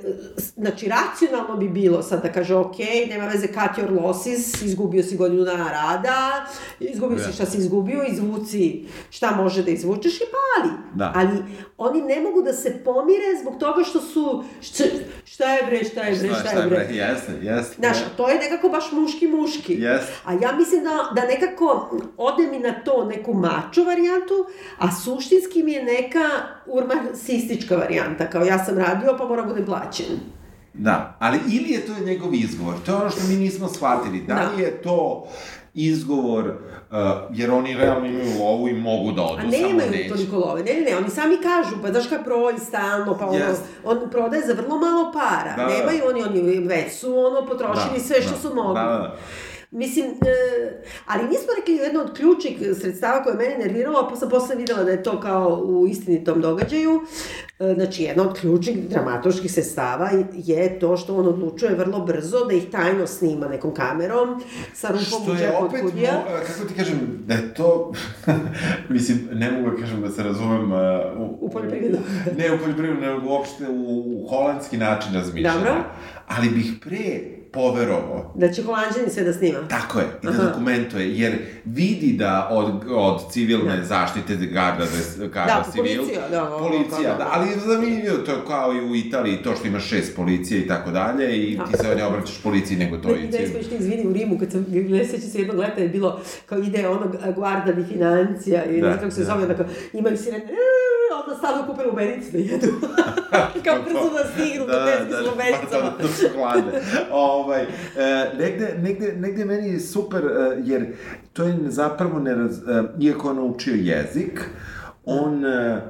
znači, racionalno bi bilo sad da kaže, ok, nema veze, cut your losses, izgubio si godinu dana rada, izgubio si Da. šta si izgubio, izvuci šta može da izvučeš i pali. Da. Ali oni ne mogu da se pomire zbog toga što su, šta, šta je bre, šta je bre, šta, je bre. Jeste, jeste. Znaš, to je nekako baš muški-muški. Jeste. A ja mislim da, da nekako ode mi na to neku mačo varijantu, a suštinski mi je neka urmasistička varijanta, kao ja sam radio pa moram budem plaćen. Da, ali ili je to njegov izgovor, to je ono što mi nismo shvatili, da li Da. je to izgovor, uh, jer oni realno imaju lovu i mogu da odu, A samo nemaju neće. toliko love. Ne, ne, ne, oni sami kažu, pa znaš kad proji stalno, pa ono, on prodaje za vrlo malo para. Da, da. Nemaju oni, oni već su ono potrošili Da, sve što da. su mogli. Da, da. Mislim, e, ali nismo rekli jedno od ključnih sredstava koje je mene nerviralo, pa sam posle videla da je to kao u istinitom događaju. E, znači, jedno od ključnih dramaturških sredstava je to što on odlučuje vrlo brzo da ih tajno snima nekom kamerom sa rupom u džepu od kudija. mo, kako ti kažem, da je to, mislim, ne mogu da kažem da se razumem uh, u, U poljoprivredu. ne u poljoprivredu, nego uopšte u, u holandski način razmišljanja. Dobro. Ali bih pre poverovao Da će Holandžani sve da snima. Tako je, i da Aha. dokumentuje, jer vidi da od, od civilne zaštite garda, da, garda Da, civil, policija, da, policija, da, da. ali zanimljivo, to je kao i u Italiji, to što ima šest policije i tako dalje, i ti se ne obraćaš policiji, nego to i je civil. smešno, izvini, u Rimu, kad sam, ne se jednog leta je bilo, kao ide onog guarda di financija, i Da, ne znam kako se da. zove, onako, imaju sirene, "Eee", onda stavno kupe lubenicu da jedu. kao brzo da stignu do deske s lubenicama. Da, da, su hladne. ovaj, e, negde, negde, negde meni je super, e, jer to je zapravo, neraz, e, iako on naučio jezik, on e,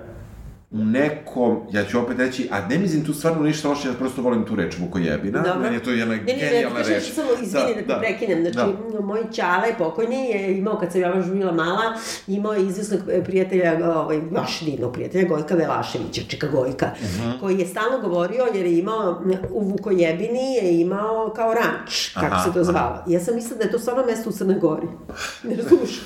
u nekom, ja ću opet reći, a ne mislim tu stvarno ništa loše, ja prosto volim tu reč Vukojebina, Dobro. meni je to jedna Ne, ne, ne, genijalna kažem reč. samo, izvini da, te prekinem, znači, moj čale pokojni je imao, kad sam ja još bila mala, imao je izvesnog prijatelja, ovaj, baš divnog prijatelja, Gojka Velaševića, Čeka Gojka, Mhm. koji je stalno govorio, jer je imao, u Vukojebini je imao kao ranč, kako Aha, se to zvalo. Ja sam mislila da je to stvarno mesto u Crnoj Gori. Ne razumiješ?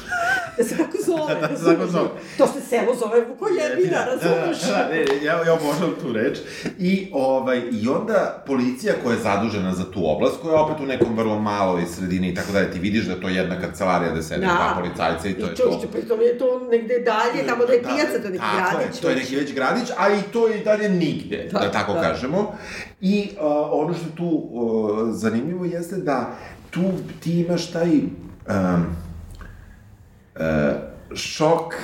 Da se tako zove, Da, da se tako zove. To se selo zove Vukojebina, Jebina, razumeš? Dušu. Da, ne, ne, ja, ja obožavam tu reč. I, ovaj, I onda policija koja je zadužena za tu oblast, koja je opet u nekom vrlo maloj sredini i tako dalje, ti vidiš da je to jedna kancelarija da sede Da. dva policajca i to je I to. čušće, pritom je to negde dalje, tamo da je pijaca, to je neki tako gradić. Je, to je neki već gradić, a i to je i dalje nigde, da, Da, tako da. kažemo. I uh, ono što je tu uh, zanimljivo jeste da tu ti imaš taj um, uh, šok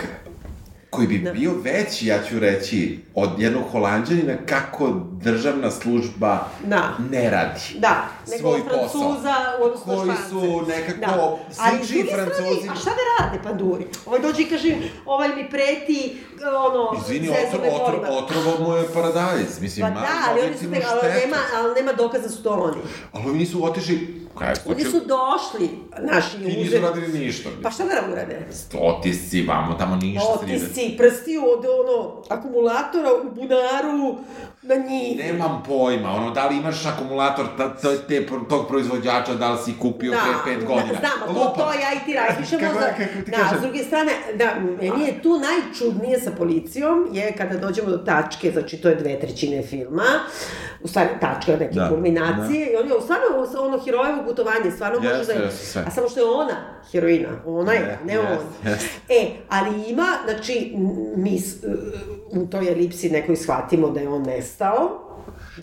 koji bi Da. bio veći, ja ću reći, od jednog holandjanina kako državna služba Da. ne radi. Da, nego svoj Francuza u odnosu na Koji Špance. su nekako Da. Ali s slični Francuzi. A šta da rade panduri? Ovaj dođe i kaže, ovaj mi preti, ono, Izvini, otrov, kolima. otrovo mu je paradajz. Mislim, Pa da, ali oni su te, ali nema, ali nema dokaza da su to oni. Ali ovi nisu otišli... Kaj, Oni su došli, naši Ti nisu uzeli. radili ništa. Pa šta da urade? Otisci, vamo, tamo ništa. Otisci, prsti od ono, akumulatora u bunaru na njih. Nemam pojma, ono, da li imaš akumulator ta, ta, te, tog proizvođača, da li si kupio pre pet godina. Da, znamo, to, to ja i ti razmišljamo. Kako- za, kako ti da, kažem? s druge strane, da, meni je tu najčudnije sa policijom je kada dođemo do tačke, znači to je dve trećine filma, u stvari tačka neke Da, kulminacije, i on je stvarno ono herojevo putovanje, stvarno može Jeste, da je, sve. a samo što je ona heroina, ona je, Je, ne on. jeste, jeste. E, ali ima, znači, m, mi s- u toj elipsi nekoj shvatimo da je on nestao,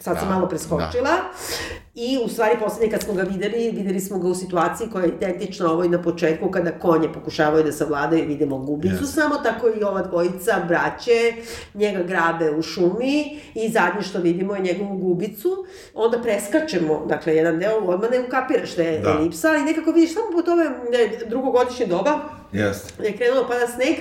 sad sam Da, malo preskočila, i u stvari poslednje kad smo ga videli, videli smo ga u situaciji koja je identična ovoj na početku kada konje pokušavaju da savladaju i vidimo gubicu Jeste. samo, tako i ova dvojica braće njega grabe u šumi i zadnje što vidimo je njegovu gubicu, onda preskačemo, dakle, jedan deo, odmah ne ukapiraš da je Da. elipsa, ali nekako vidiš samo po tome da je drugogodišnje doba, Jeste. da je krenulo pada sneg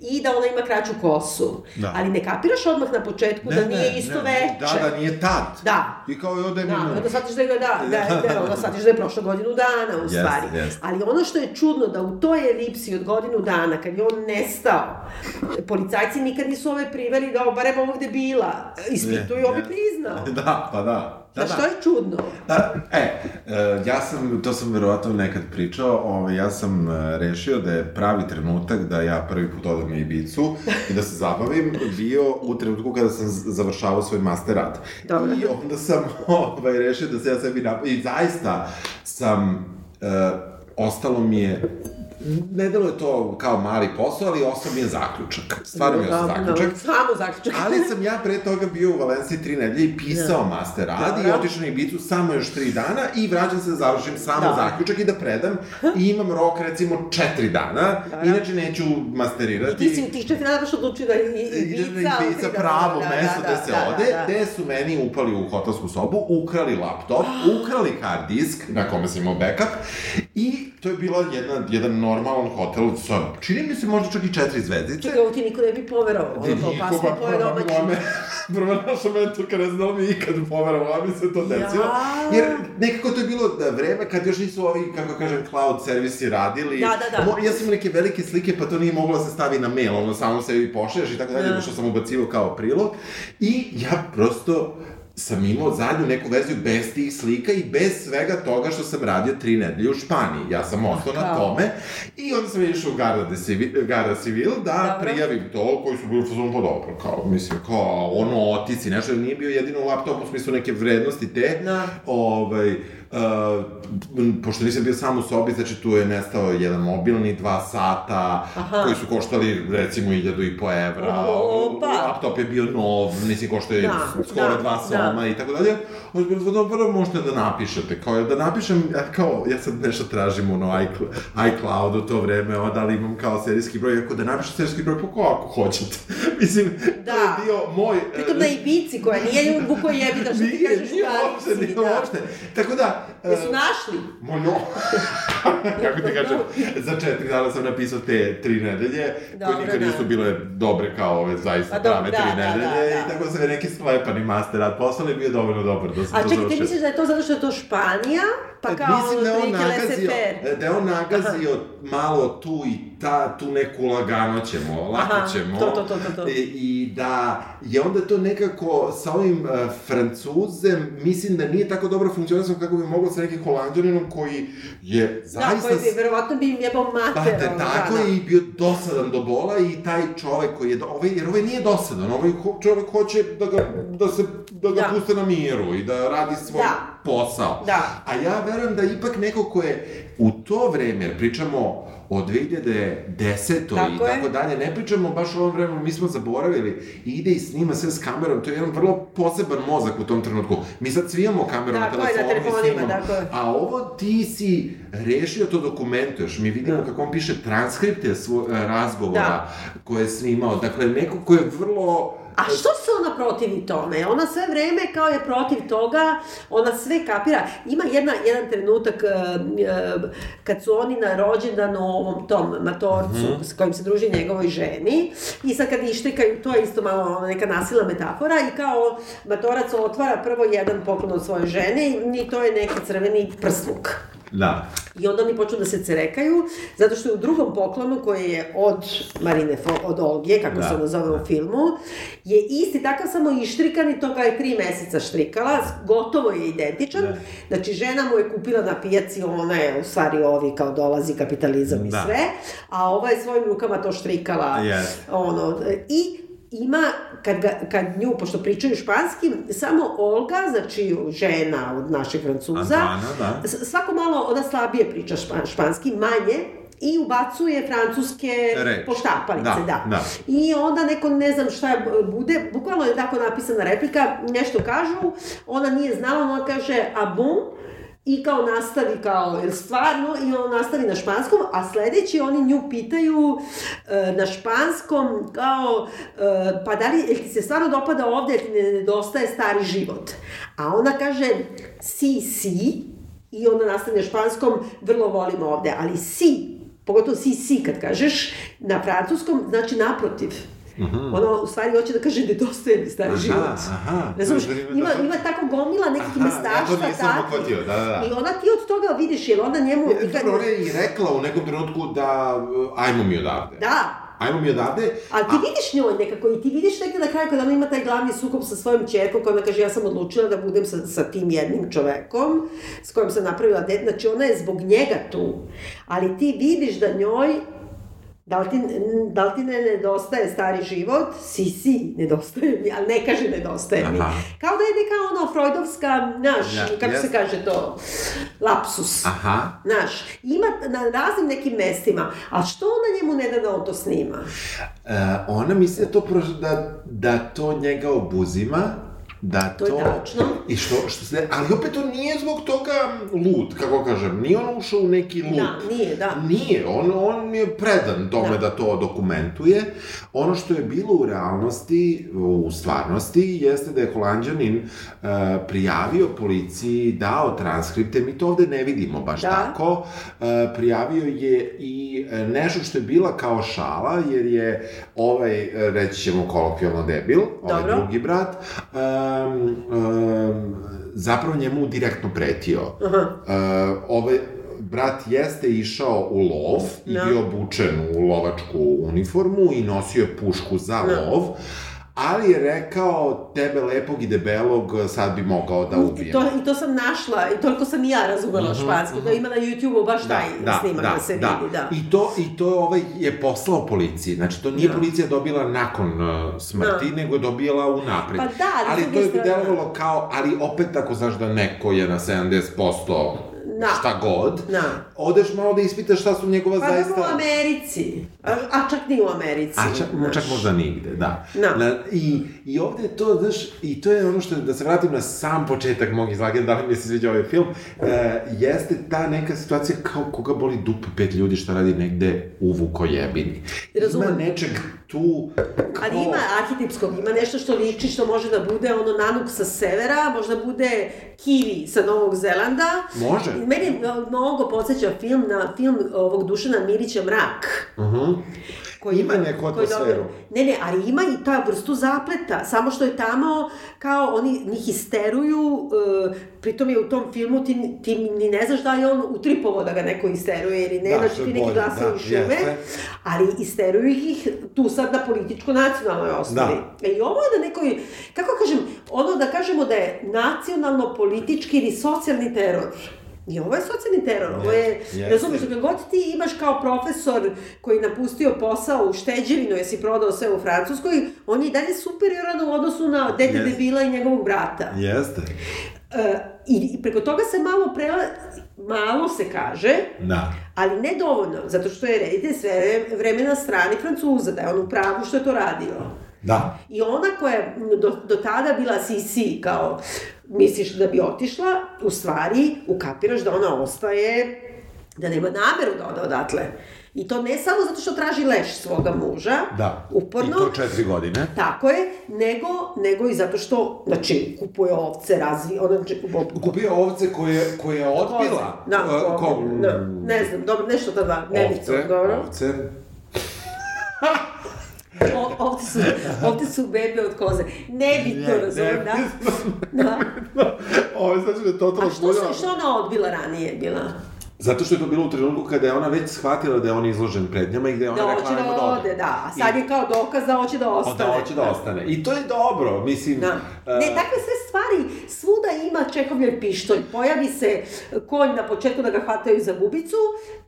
i da ona ima kraću kosu. Da. Ali ne kapiraš odmah na početku da nije isto veče. Da, da, nije tad. Da. I kao i ovde Da, minut. onda shvatiš da je, da, da, da, da, onda shvatiš da je prošlo godinu dana, u stvari. jeste. Ali ono što je čudno, da u toj elipsi od godinu dana, kad je on nestao, policajci nikad nisu ove priveli da, barem ovog debila, ispituju, on bi Jeste. priznao. Da, pa da. Da, Da, što je čudno? Da, e, e, ja sam, to sam verovatno nekad pričao, ovaj, ja sam e, rešio da je pravi trenutak da ja prvi put odem na Ibicu i da se zabavim bio u trenutku kada sam završavao svoj master rad. Dobro. I onda sam ovaj, rešio da se ja sebi napravim, i zaista sam, e, ostalo mi je, ne delo je to kao mali posao, ali ostao mi je zaključak. Stvarno mi je ostao Da, da, zaključak. Samo zaključak. Ali sam ja pre toga bio u Valenciji tri nedelje i pisao master rad i Dobro. otišao na Ibicu samo još tri dana i vraćam se da završim samo Dobro. zaključak i da predam i imam rok recimo četiri dana, Dobro. inače neću masterirati. Ti si u tih četiri dana baš odlučio da i, i Ibica, Ibiza, da, pravo da, mesto da, gde da, se da, ode, da, da. gde su meni upali u hotelsku sobu, ukrali laptop, ukrali hard disk na kome sam imao backup i to je bila jedna, jedan normalan hotel sa, čini mi se možda čak i četiri zvezdice. Čekaj, ovo ti niko ne bi poverovao. Ono kao Nikoga, pasno poje prvo domaći. me, prvo našo mentorka ne znala mi ikad poverovala, mi se to desilo. Ja. Jer nekako to je bilo da vreme kad još nisu ovi, kako kažem, cloud servisi radili. Da, da, da. Ja sam imao neke velike slike, pa to nije moglo da se stavi na mail, ono samo sebi pošalješ i tako dalje, Da. što sam ubacivao kao prilog. I ja prosto sam imao zadnju neku verziju bez tih slika i bez svega toga što sam radio tri nedelje u Španiji. Ja sam ostao na tome i onda sam išao u Garda, de Civil, Garda Civil da Dobro. prijavim to, koji su bili u fazonu pa dobro, kao, mislim, kao, ono, otici, nešto, nije bio jedino u laptopu, u smislu neke vrednosti te, Da. ovaj, pošto nisam bio sam u sobi, znači tu je nestao jedan mobilni, dva sata, Aha. koji su koštali, recimo, iljadu i po evra, Opa. laptop je bio nov, mislim, košto je Da, skoro da, dva da. soma i tako dalje, onda je bilo dobro, možete da napišete, kao da napišem, ja, kao, ja sad nešto tražim, ono, iCl- iCloud u to vreme, o, da li imam kao serijski broj, ako da napišem serijski broj, pa ko ako hoćete. mislim, to Da. je bio moj... e, Pritom na Ibici, koja nije Vuko jebi da što ti Nije, kažeš nije u uopšte, nije da. uopšte. Tako da... Jesu e, našli? Mojo. Kako ti kažem, za četiri dana sam napisao te tri nedelje, Dobro, koje nikad da. nisu bile dobre kao ove zaista Pa prave da, tri da, nedelje da, da. i tako je neki sklepani master rad poslao i bio dovoljno dobar da sam A to čekaj, ti misliš da je to zato što je to Španija? Pa kao Mislim da je on nagazio, laissez-faire. da je on nagazio malo tu i ta, tu neku lagano ćemo, lako Aha, ćemo. to, to, to, to, to. I, I da je onda to nekako sa ovim uh, francuzem, mislim da nije tako dobro funkcionisao kako bi moglo sa nekim holandjaninom koji je zaista... Da, koji bi, verovatno bi im jebao mater. Pa, da, tako da, je i bio dosadan do bola i taj čovek koji je, do- ovaj, jer ovaj nije dosadan, ovaj ho- čovek hoće da, ga, da se, da ga Da. puste na miru i da radi svoj Da. posao. Da. A ja verujem da ipak neko ko je u to vreme, pričamo o 2010. i Tako je. tako dalje, ne pričamo baš o ovom vremenu, mi smo zaboravili, ide i snima sve s kamerom, to je jedan vrlo poseban mozak u tom trenutku. Mi sad svi imamo kameru na Tako je, na telefonu telefonima, snimamo. tako je. A ovo ti si rešio to dokumentuješ. Mi vidimo Da. kako on piše transkripte svo, e, razgovora Da. koje je snimao. Dakle, neko ko je vrlo... A što se ona protivi tome? Ona sve vreme kao je protiv toga, ona sve kapira. Ima jedna, jedan trenutak e, e, kad su oni na rođendanu ovom tom matorcu s kojim se druži njegovoj ženi i sad kad ištikaju, to je isto malo neka nasilna metafora i kao matorac otvara prvo jedan poklon od svoje žene i to je neki crveni prsluk. Da. I onda oni počnu da se cerekaju, zato što je u drugom poklonu, koji je od Marine, od Olge, kako Da. se ona zove u filmu, je isti takav samo ištrikan i to ga je tri meseca štrikala, gotovo je identičan. Da. Znači, žena mu je kupila na pijaci, ona je u stvari ovi kao dolazi kapitalizam i Da. sve, a ova je svojim rukama to štrikala. Yes. Ono, i ima, kad, ga, kad nju, pošto pričaju španski, samo Olga, znači žena od našeg Francuza, Antoana, da. Svako malo ona slabije priča špa, španski, manje, i ubacuje francuske Reč. poštapalice, Da, da. da. I onda neko, ne znam šta je, bude, bukvalno je tako napisana replika, nešto kažu, ona nije znala, ona kaže, a bon, i kao nastavi kao, jer stvarno, i on nastavi na španskom, a sledeći oni nju pitaju e, na španskom kao, e, pa da li, jel ti se stvarno dopada ovde, jel ti ne nedostaje stari život? A ona kaže, si, si, i onda nastavi na španskom, vrlo volim ovde, ali si, pogotovo si, si kad kažeš, na francuskom, znači naprotiv. Ono, u stvari, hoće da kaže nedostaje mi stari Aha, život. aha. Razumeš, Da, da, da, ima, da. ima tako gomila nekih Aha, mestaštva, ja to nisam takvih. uhvatio, da, da, da. I ona ti od toga vidiš, jer onda njemu... Je, i kad- dobro, ona je i rekla u nekom trenutku da uh, ajmo mi odavde. Da, Ajmo mi odavde. Ali ti vidiš njoj nekako i ti vidiš negde na kraju kada ona ima taj glavni sukob sa svojom čerkom koja ona kaže ja sam odlučila da budem sa, sa tim jednim čovekom s kojim sam napravila dete, znači ona je zbog njega tu. Ali ti vidiš da njoj Da li, ti, da li ti ne nedostaje stari život? Si, si, nedostaje mi, ali ne kaže nedostaje mi. Aha. Kao da je neka ono freudovska, znaš, Ja, kako se jest. kaže to, lapsus. Aha. Znaš, ima na raznim nekim mestima, a što ona njemu ne da da on to snima? E, ona misli da to, da, da to njega obuzima, da To to... je tačno. I što, što se, ali opet on nije zbog toga lud, kako kažem. Nije on ušao u neki lud. Da, nije, da. Nije, on, on je predan tome da. Da. to dokumentuje. Ono što je bilo u realnosti, u stvarnosti, jeste da je Holandjanin uh, prijavio policiji, dao transkripte, mi to ovde ne vidimo baš Da. tako. Uh, prijavio je i uh, nešto što je bila kao šala, jer je ovaj, uh, reći ćemo kolokvijalno debil, ovaj Dobro. drugi brat, um, um, zapravo njemu direktno pretio. Aha. Uh, ovaj brat jeste išao u lov i Da. bio obučen u lovačku uniformu i nosio je pušku za Da. lov, ali je rekao tebe lepog i debelog sad bi mogao da ubijem. I to, I to sam našla, i toliko sam i ja razumela Mhm, španski, da ima na YouTube-u baš taj snimak da, se da. vidi, da. I to, i to ovaj je poslao policiji. Znači, to nije Da. policija dobila nakon uh, smrti, Da. nego je dobila unapred. Pa da, ali ali to je delovalo kao, ali opet ako znaš da neko je na 70% Da. šta god, Da. odeš malo da ispitaš šta su njegova Pa zaista... dobro u Americi, a, a čak ni u Americi. A čak, znaš. čak možda nigde, da. Da. Na, i, I ovde je to, znaš, i to je ono što, da se vratim na sam početak mog izlaganja, da li mi se sviđa ovaj film, e, jeste ta neka situacija kao koga boli dupe pet ljudi šta radi negde u Vukojebini. Razumem. Ima nečeg tu, kao... Ali ima arhetipskog, ima nešto što liči, što može da bude ono nanuk sa severa, možda bude kiwi sa Novog Zelanda. Može. Meni mnogo podsjeća film na film ovog Dušana Mirića Mrak. Mhm. koji Ima neku atmosferu. Ne, ne, ali ima i ta vrstu zapleta, samo što je tamo kao oni njih isteruju, uh, pritom je u tom filmu ti, ti ni ne znaš da je on utripovo da ga neko isteruje ili ne, Da, znači ti neki glasovi da, šume, jeste. ali isteruju ih tu sad na političko-nacionalnoj osnovi. Da. E, I ovo je na nekoj, kako kažem, ono da kažemo da je nacionalno-politički ili socijalni teror. I ovo je socijalni teror, ovo je, Jeste. razumiješ, kad god ti imaš kao profesor koji napustio posao u šteđevinu, jesi prodao sve u Francuskoj, on je i dalje superioran u odnosu na dete Jeste. debila i njegovog brata. Jeste. E, i, I preko toga se malo prela... Malo se kaže, Da. ali ne dovoljno, zato što je reditelj sve vreme na strani Francuza, da je on u pravu što je to radio. Da. I ona koja je do, do tada bila sisi, kao misliš da bi otišla, u stvari ukapiraš da ona ostaje, da nema nameru da ode odatle. I to ne samo zato što traži leš svoga muža, Da. uporno, I to četiri godine. tako je, nego, nego i zato što, znači, kupuje ovce, razvi, ona, znači, Kupio ovce koje, koje je odbila. Da, E, ko- da, ne znam, dobro, nešto ta dva, nevicu, Ovce, dobro. ovce. O, ovde su, ovde su bebe od koze. Ne bi to ne. da? Da. Ovo znači da je to A što, što ona odbila ranije bila? Zato što je to bilo u trenutku kada je ona već shvatila da je on izložen prednjama i gde je ona Da rekla ajmo da da ode, da. A sad je kao dokaz da hoće da O, ostane. da hoće da ostane. I to je dobro, mislim... Da. e, Ne, takve sve stvari, svuda ima Čehovljev pištolj. Pojavi se konj na početku da ga hvataju za bubicu,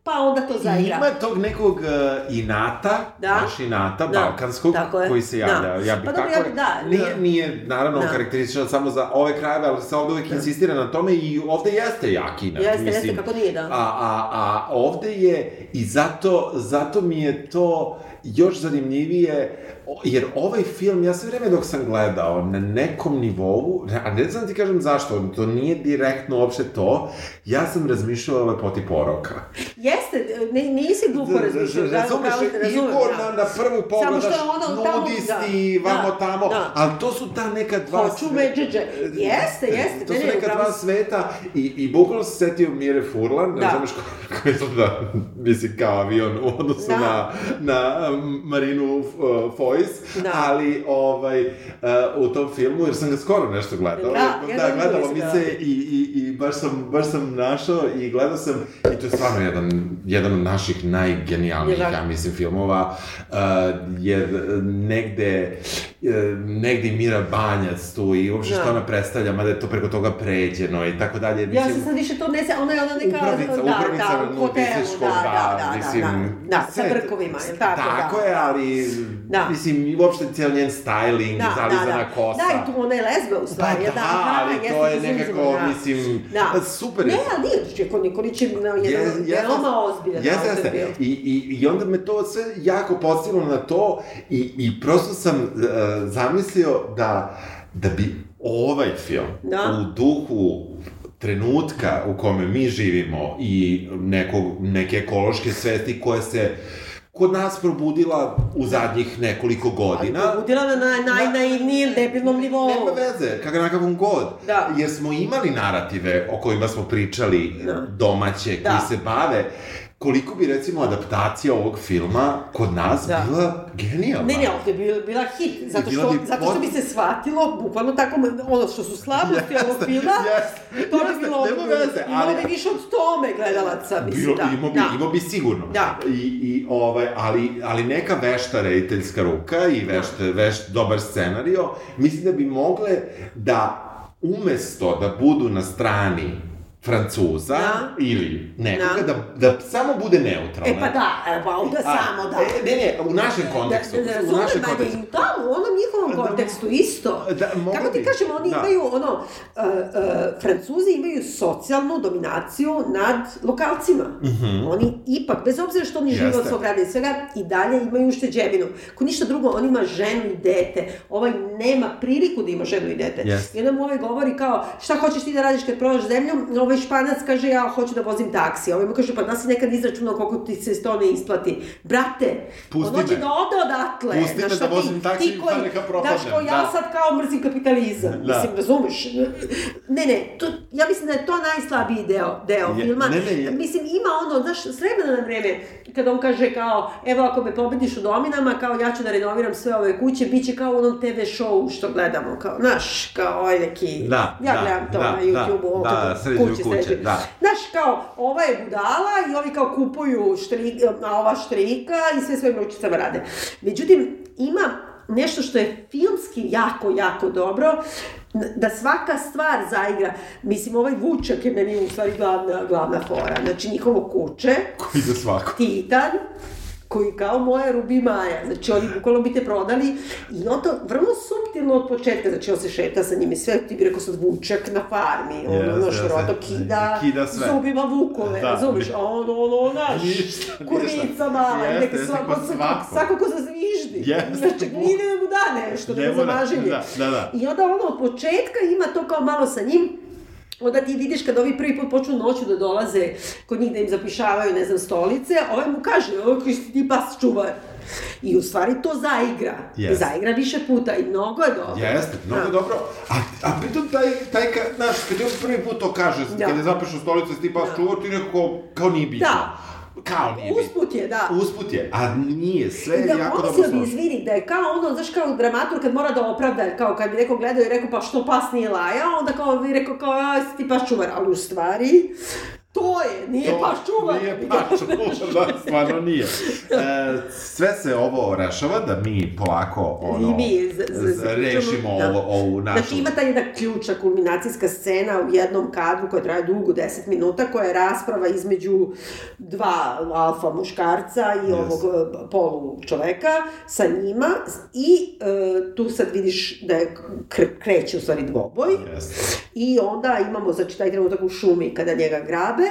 pa onda to zaigra. Ima tog nekog uh, inata, Da. baš inata, Da. balkanskog, koji se javlja. Da. Ja bih Pa dobro, tako... ja bih- da, nije, da. nije, naravno, Da. karakterističan samo za ove krajeve, ali se ovde uvek insistira na tome i ovde jeste jak inat. Jeste, mislim. jeste, kako nije, da. A, a, a ovde je, i zato, zato mi je to još zanimljivije, jer ovaj film, ja sve vreme dok sam gledao, na nekom nivou, a ne znam da ti kažem zašto, to nije direktno uopšte to, ja sam razmišljao o lepoti poroka. Jeste, ne, nisi glupo razmišljao. da, Razumeš, upravo te razumem, Igor da. na, na prvu pogledaš, nudisti, da, vamo da, tamo, da. ali to su ta neka dva Hoću medžeđe. Jeste, jeste, To su ne, neka dva sveta i, i bukvalno se setio Mire Furlan, Da. znaš ko, ko izgleda, misli kao avion u odnosu Da. na, na um, Marinu uh, Foyce, Da. ali ovaj, uh, u tom filmu, jer sam ga skoro nešto gledao, Da, ja da gledalo mi se i, i, i baš, sam, baš sam našao i gledao sam, i to je stvarno jedan, jedan od naših najgenijalnijih, Je ja mislim, filmova, uh, jer negde, uh, negde Mira Banjac tu i uopšte Da. što ona predstavlja, mada je to preko toga pređeno i tako dalje. Ja sam sad više to ne se, ona je ona neka... Upravnica, da, upravnica da, u hotelu, nudističkog, da, da, da, mislim, da, da, sa sve- brkovima, je li tako? Tako da, je, da. ali, Da. mislim, i uopšte cijel njen styling, Da, da, zalizana da. kosa. Da, i tu ona je lezba u Pa stvari. da, aha, ali to je nekako, da. mislim, Da. super Ne, ali nije, Čeko Nikolić je na Je- jedan jeste- veoma ozbiljan Jeste, autor jeste. bio. I, i, I onda me to sve jako podstiglo na to i, i prosto sam uh, zamislio da, da bi ovaj film Da. u duhu trenutka u kome mi živimo i nekog, neke ekološke svesti koje se kod nas probudila u zadnjih nekoliko godina. Ali probudila na naj, najnaivnijem debilnom nivou. Nema veze, kakav na kakvom god. Da. Jer smo imali narative o kojima smo pričali Da. domaće, koji Da. se bave. Koliko bi, recimo, adaptacija ovog filma kod nas Da. bila genijalna. Ne, ne, ovde je bila, bila hit, zato što, bi zato što bi se shvatilo, bukvalno tako, ono što su slabosti ovog filma, jeste, to bi jeste, bilo, nema veze, imalo ali- bi više od tome gledalaca, mislim, Bilo, da. imao bi, da. imao bi sigurno. Da. I, i, ovaj, ali, ali neka vešta rediteljska ruka i vešt, vešt, dobar scenario, mislim da bi mogle da umesto da budu na strani Francuza Da. ili nekoga, da. da, samo bude neutralna. E pa da, pa onda A, samo da. E, ne, ne, u našem kontekstu. Da, da, u razumem, našem ajde, kontekstu. i tamo, u onom njihovom Da, kontekstu isto. da, Kako ti bi. kažem, oni Da. imaju ono, uh, uh, Francuzi imaju socijalnu dominaciju nad lokalcima. Oni ipak, bez obzira što oni žive od svog rada i svega, i dalje imaju ušteđevinu. Ko ništa drugo, on ima ženu i dete. Ovaj nema priliku da ima ženu i dete. Jeste. I onda mu ovaj govori kao, šta hoćeš ti da radiš kad prodaš zemlju? Ovaj španac kaže, ja hoću da vozim taksi. Ovaj mu kaže, pa da si nekad izračunao koliko ti se to ne isplati. Brate, Pusti on hoće da ode odatle. Pusti Znaš me da vozim taksi i pa neka Znaš propadnem, kao ja da. sad kao mrzim kapitalizam. Da. Mislim, razumeš? Ne, ne, to, ja mislim da je to najslabiji deo, deo Je- filma. ne, ne, je- Mislim, ima ono, znaš, s vremena na vreme, kada on kaže kao, evo ako me pobediš u dominama, kao ja ću da renoviram sve ove kuće, bit će kao u onom TV show što gledamo, kao, znaš, kao ovaj neki, Da, ja da, gledam to da, na da, YouTube-u, da, da, sređuju kuće, da. Znaš, kao, ova je budala i ovi kao kupuju štrik, a ova štrika i sve svojim ručicama rade. Međutim, ima nešto što je filmski jako, jako dobro, da svaka stvar zaigra. Mislim, ovaj Vučak je meni u stvari glavna, glavna fora. Znači, njihovo kuće, Koji za svako. Titan, koji kao moja Rubi Maja, znači oni bukvalno bi te prodali i on to vrlo suptilno od početka, znači on se šeta sa njim i sve, ti bi rekao sad vučak na farmi, ono, Jeste, ono šroto kida, Kida sve. zubima vukove, Da. razumiješ, a ono, ono, ništa. kurvica mala, Jeste, neka svako, kod svakog. svako ko zazviždi, Jeste, znači nije da mu da nešto, da mora, zamažilje. da, da, da. I onda ono od početka ima to kao malo sa njim, onda ti vidiš kad ovi prvi put počnu noću da dolaze kod njih da im zapišavaju, ne znam, stolice, ovaj mu kaže, ovo koji si ti pas čuvar. I u stvari to zaigra. Jeste. zaigra više puta i mnogo je dobro. Jeste, mnogo Da. dobro. A, a pritom taj, taj, znaš, kad je on prvi put to kaže, Da. kad je zapišu stolicu, ti pas Da. čuvar, ti nekako, kao nije bitno. Da. Kao nije. Usput je, da. Usput je, a nije, sve je Da, jako dobro složeno. izvini, da je kao ono, znaš, kao dramatur kad mora da opravda, kao kad bi neko gledao i rekao, pa što pas nije lajao, onda kao bi rekao, kao, si ti pas čuvar, ali u stvari, to je, nije To pas čuvar. Nije pas čuvar, da, stvarno nije. E, sve se ovo rešava da mi polako, ono, I mi z- z- z- rešimo da. ovo, ovu našu... Znači ima ta jedna ključna kulminacijska scena u jednom kadru koja traje dugo, 10 minuta, koja je rasprava između dva alfa muškarca i Yes. ovog e, polu čoveka sa njima i e, tu sad vidiš da je kr- kreće u stvari dvoboj Jeste. i onda imamo znači taj trenutak u šumi kada njega grabe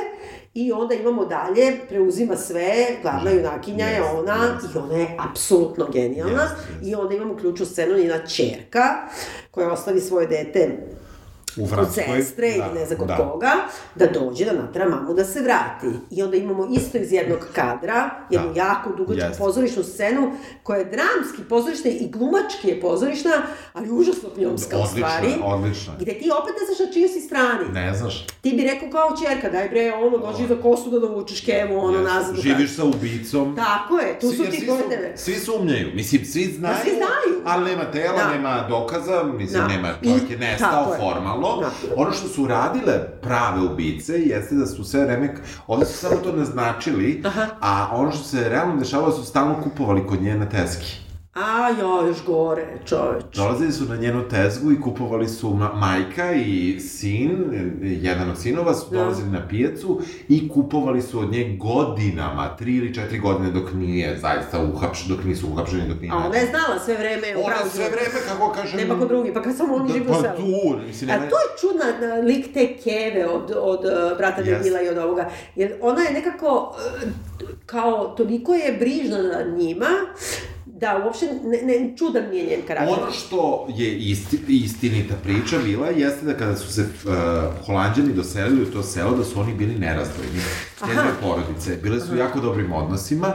i onda imamo dalje, preuzima sve, glavna junakinja je Jeste, ona jeste. i ona je apsolutno genijalna Jeste, jeste. i onda imamo ključnu scenu njena čerka koja ostavi svoje dete U kod Francuskoj. sestre ili da, ne znam kod da. koga, da dođe da natera mamu da se vrati. I onda imamo isto iz jednog kadra, jednu Da. jako dugačku Jeste. pozorišnu scenu, koja je dramski pozorišna i glumački je pozorišna, ali užasno filmska u stvari. odlična. Gde ti opet ne znaš na čijoj si strani. Ne znaš. Ti bi rekao kao čerka, daj bre, ono, dođi za kosu da dovučeš kevu, ono, Jeste. nazad. Živiš sa ubicom. Tako je, tu su Jer ti svi su- tebe. Svi sumnjaju, mislim, svi znaju, svi znaju. ali nema tela, Da. nema dokaza, mislim, Da. nema, čovjek je nestao formalno. Da. Ono što su radile prave ubice jeste da su sve vreme, ovde su samo to naznačili, Aha. a ono što se realno dešavalo su stalno kupovali kod nje na teski. A, jo, još gore, čoveč. Dolazili su na njenu tezgu i kupovali su ma majka i sin, jedan od sinova su Da. dolazili na pijacu i kupovali su od nje godinama, tri ili četiri godine dok nije zaista uhapšen, dok nisu uhapšeni, dok nije A ona je znala sve vreme u Ona sve vreme, kako kažem... Nema ko drugi, pa kad samo oni Da, žive u pa tu, mislim, A nema... to je čudna da, lik te keve od, od uh, brata Yes. Debila i od ovoga. Jer ona je nekako, uh, kao, toliko je brižna nad njima, da uopšte ne, ne, čudan mi je njen karakter. Ono što je isti, istinita priča bila jeste da kada su se uh, holanđani doselili u to selo, da su oni bili nerazdvojni. Njene porodice. Bile su u jako dobrim odnosima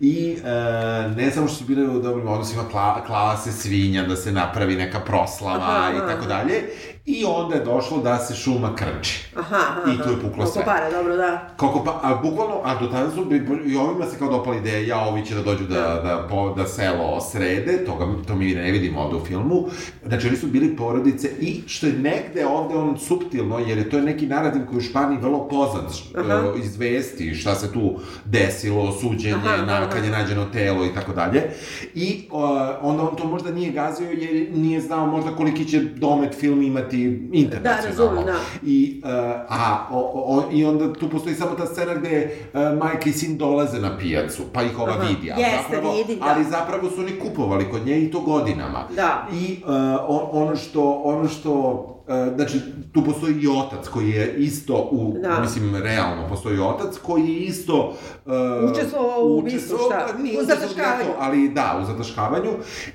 i uh, ne samo što su bile u dobrim odnosima, kla, klala se svinja da se napravi neka proslava Aha, i tako dalje. I onda je došlo da se šuma krči. Aha, aha, I tu je puklo Koliko sve. para, dobro, da. Kako pa, a bukvalno, a do tada su, i ovima se kao dopala ideja, ja, ovi će da dođu da, da, po, da selo srede, toga, to mi ne vidimo ovde u filmu. Znači, oni su bili porodice i što je negde ovde on suptilno, jer je to je neki narativ koji u Španiji vrlo poznat, Aha. uh, iz vesti, šta se tu desilo, suđenje, Aha, aha, na, kad je nađeno telo i tako dalje. I uh, onda on to možda nije gazio jer nije znao možda koliki će domet film imati internacionalno. razumem, da. I, uh, a, o, o, I onda tu postoji samo ta scena gde uh, majka i sin dolaze na pijacu, pa ih ova Aha. vidi. A Jeste, zapravo, vidi, da. Ali zapravo su oni kupovali kod nje i to godinama. Da. I uh, on, ono što, ono što znači, tu postoji i otac koji je isto u, Da. mislim, realno postoji otac koji je isto uh, Učestvovao u ubistvu, šta? Nije U zataškavanju. ali da, u zataškavanju.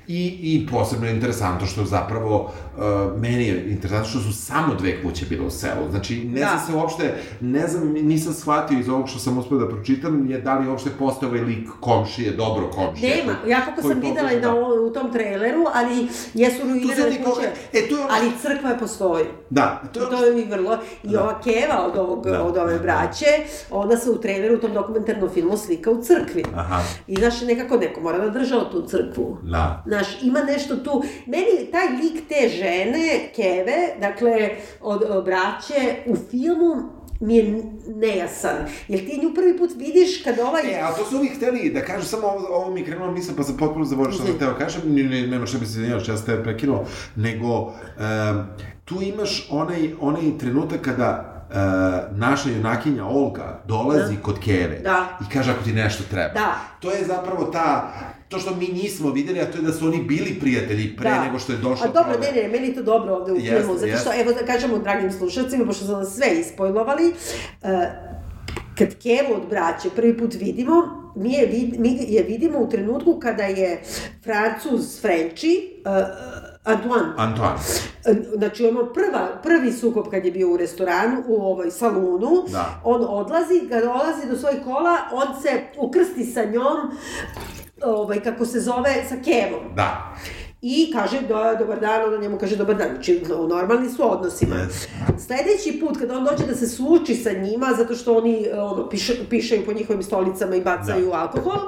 I, i posebno je interesantno što zapravo, uh, meni je interesantno što su samo dve kuće bile u selu. Znači, ne Da. znam se uopšte, ne znam, nisam shvatio iz ovog što sam uspio da pročitam, je da li uopšte postoje ovaj lik komšije, dobro komšije. Nema, ja kako sam videla na, da- o- u tom traileru, ali jesu ruinirane kuće. e, je ono Ali crkva je postoji. Da, to to je i vrlo. I Da. ova Keva od, ovog, Da, od ove da. braće, ona se u traileru, u tom dokumentarnom filmu slika u crkvi. Aha. I znaš, nekako neko mora da držao tu crkvu. Da. Znaš, ima nešto tu. Meni taj lik te žene, Keve, dakle, od, od braće, u filmu mi je nejasan. Jer ti nju prvi put vidiš kad ovaj... E, a to su uvijek hteli da kažu samo ovo, ovo mi je krenulo misle, pa sam potpuno zaboravio što sam teo kažem, ne, ne, nema šta bi se što ja sam tebe prekinuo, nego um, tu imaš onaj, onaj trenutak kada uh, naša junakinja Olga dolazi Da. kod Keve Da. i kaže ako ti nešto treba. Da. To je zapravo ta, to što mi nismo videli, a to je da su oni bili prijatelji pre nego što je došlo A dobro, ne, ne, meni je to dobro ovde u Jeste, filmu, zato što, jeste. evo da kažemo dragim slušalcima, pošto nas sve ispojlovali, uh, kad Kevu od braće prvi put vidimo, mi je, vid, mi je vidimo u trenutku kada je Francuz Frenči, uh, Antoine, Antoine. Znači, ono prva, prvi sukob kad je bio u restoranu, u ovoj salunu, Da. on odlazi, kad dolazi do svojih kola, on se ukrsti sa njom, ovaj, kako se zove, sa Kevom. Da. I kaže da, dobar dan, ona njemu kaže dobar dan, znači u normalni su odnosima. Sledeći put kada on dođe da se suči sa njima, zato što oni ono, piše, pišaju po njihovim stolicama i bacaju alkohol,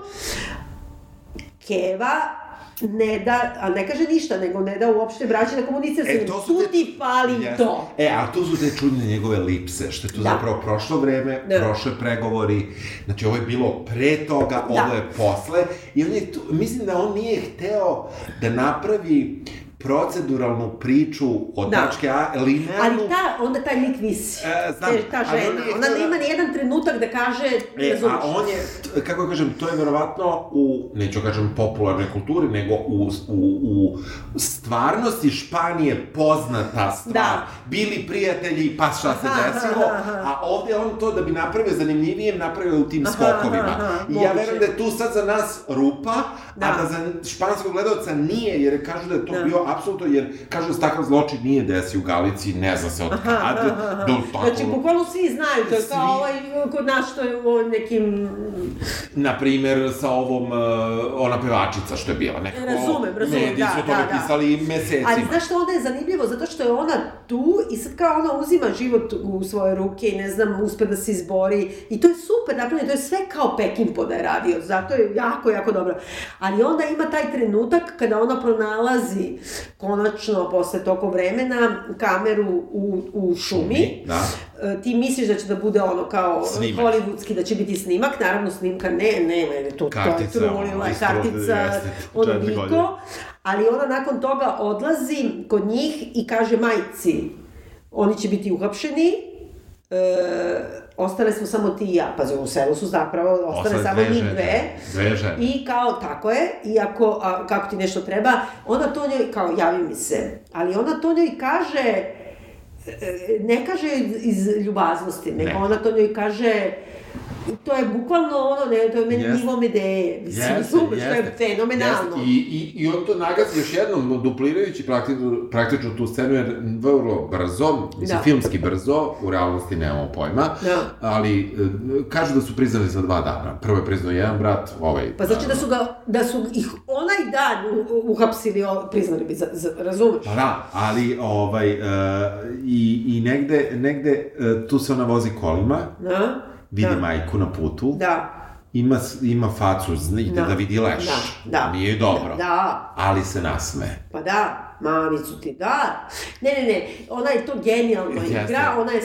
Keva ne da, ali ne kaže ništa, nego ne da uopšte braći da komunicira sa E, njim. to su Tu te- ti fali Jeste. to. E, a tu su te čudne njegove lipse, što je tu Da. zapravo prošlo vreme, Da. prošle pregovori, znači ovo je bilo pre toga, Da. ovo je posle, i on je tu, mislim da on nije hteo da napravi proceduralnu priču od Da. tačke A, linearnu, Ali ta, onda taj lik visi. E, znam, Te- ta žena. Ona da- nema ni jedan trenutak da kaže, E, a on je, kako ja kažem, to je verovatno u, neću kažem popularnoj kulturi, nego u, u, u stvarnosti Španije poznata stvar. Da. Bili prijatelji, pa šta se Aha, desilo, aha, aha. a ovde on to da bi napravio zanimljivijem, napravio u tim Aha, skokovima. aha, aha, I ja verujem da je tu sad za nas rupa, Da. a da za španskog gledalca nije, jer kažu da je to Da. bio apsolutno, jer kažu da se takav zločin nije desio u Galiciji, ne zna se od kad, da tako- Znači, bukvalno svi znaju, to je Svi. kao ovaj, kod nas što je u nekim... na primer, sa ovom, uh, ona pevačica što je bila, nekako... Razumem, razumem, mediji da, su o tome da, da. pisali mesecima. Ali znaš što onda je zanimljivo? Zato što je ona tu i sad kao ona uzima život u svoje ruke i ne znam, uspe da se izbori. I to je super napravljeno, to je sve kao Pekinpo da je radio, zato je jako, jako dobro. Ali onda ima taj trenutak kada ona pronalazi konačno posle toko vremena kameru u, u šumi. Da. E, ti misliš da će da bude ono kao Snimak. hollywoodski, da će biti snimak, naravno snimka ne, ne, ne, to, Kartica, to je trulila, kartica, ono niko, ali ona nakon toga odlazi kod njih i kaže majci, oni će biti uhapšeni, e, ostale smo samo ti i ja, pazi, u selu su zapravo, ostale Ostale samo dve njih žene. dve, Dve žene. i kao, tako je, i ako, a, kako ti nešto treba, ona to njoj, kao, javi mi se, ali ona to njoj kaže, e, ne kaže iz, iz ljubaznosti, nego Ne. ona to njoj kaže, to je bukvalno ono, ne, to je meni Jeste. nivo Medeje, mislim, Jeste, razumeš, to je fenomenalno. Jeste. I, i, I on to nagazi još jednom, duplirajući praktično, praktično tu scenu, jer vrlo brzo, mislim, Da. filmski brzo, u realnosti nemamo pojma, Da. ali e, kažu da su priznali za dva dana. Prvo je priznao jedan brat, ovaj... Pa znači da su ga, da su ih onaj dan uhapsili, priznali bi, za, za, razumeš? Pa da, ali ovaj, uh, i, i negde, negde uh, tu se ona vozi kolima, Da? Vidi da. majku na putu, Da. ima, ima facu, ide da, vidi leš, Da, da. nije dobro, Da, ali se nasme. pa da, mamicu ti da. Ne, ne, ne, ona je to genijalno Jeste. igra, ona je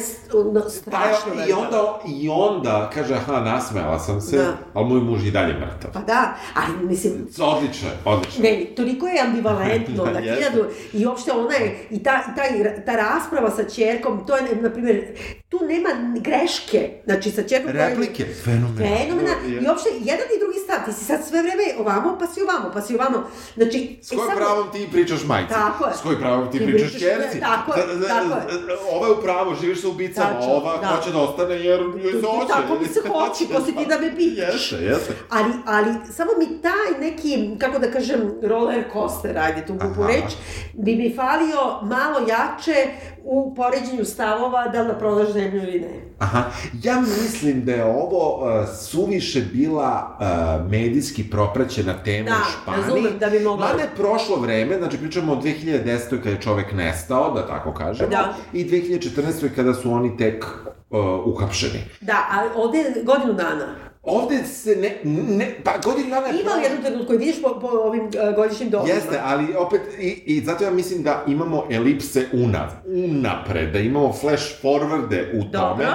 Pa strašno je, i onda, I onda kaže, aha, nasmejala sam se, Da. ali moj muž i dalje mrtav. Pa da, ali mislim, Odlično, odlično. Ne, toliko je ambivalentno Da, hiljadu i uopšte ona je, i ta, i taj, ta rasprava sa čerkom, to je, na primjer, tu nema greške, znači sa čerkom... Replike, fenomenalno. Fenomena, i uopšte jedan i drugi stav, ti si sad sve vreme ovamo, pa si ovamo, pa si ovamo, znači... S kojim pravom ti pričaš majci? Tako je. S kojim pravom ti, Ti pričaš čerci? tako je, Da, tako je. Ova je u pravu, živiš sa ubicama, Tačno, ova da. hoće da ostane jer joj se hoće. Tako mi se hoće, ko si ti da me pitaš. Jeste, jeste. Ali, ali samo mi taj neki, kako da kažem, roller coaster, ajde tu Aha. reč, bi mi falio malo jače u poređenju stavova da li da prodaš zemlju ili ne. Aha, ja mislim da je ovo uh, suviše bila uh, medijski propraćena tema Da, u Španiji. razumem da bi mogla- Mada je prošlo vreme, znači pričamo o 2010. kada je čovek nestao, da tako kažemo, Da. i 2014. kada su oni tek uh, uhapšeni. Da, ali ovde je godinu dana. Ovde se ne, ne, pa godinu dana Ima u prošlo. jednom trenutku koji vidiš po, po ovim uh, godišnjim domima. Jeste, ali opet, i, i zato ja mislim da imamo elipse una, unapred, da imamo flash forwarde u Dobro. tome,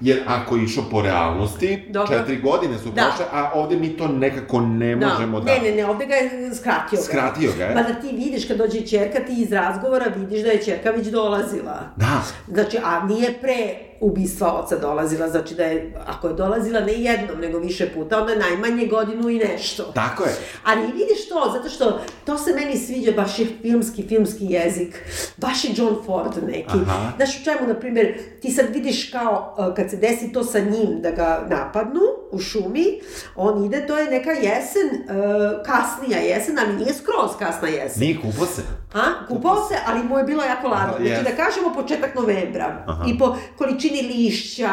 jer ako je išao po realnosti, Dobro. četiri godine su Da. prošle, a ovde mi to nekako ne možemo da... Ne, ne, ne, ovde ga je skratio ga. Skratio ga je. Ma da ti vidiš kad dođe čerka, ti iz razgovora vidiš da je čerka već dolazila. Da. Znači, a nije pre ubistva oca dolazila, znači da je, ako je dolazila ne jednom, nego više puta, onda je najmanje godinu i nešto. Tako je. Ali vidiš to, zato što to se meni sviđa, baš je filmski, filmski jezik, baš je John Ford neki. Aha. Znaš u čemu, na primjer, ti sad vidiš kao, uh, kad se desi to sa njim, da ga napadnu u šumi, on ide, to je neka jesen, uh, kasnija jesen, ali nije skroz kasna jesen. Nije kupo se. A, kupao se, ali mu je bilo jako ladno. Znači, jest. da kažemo početak novembra. Aha. I po količini lišća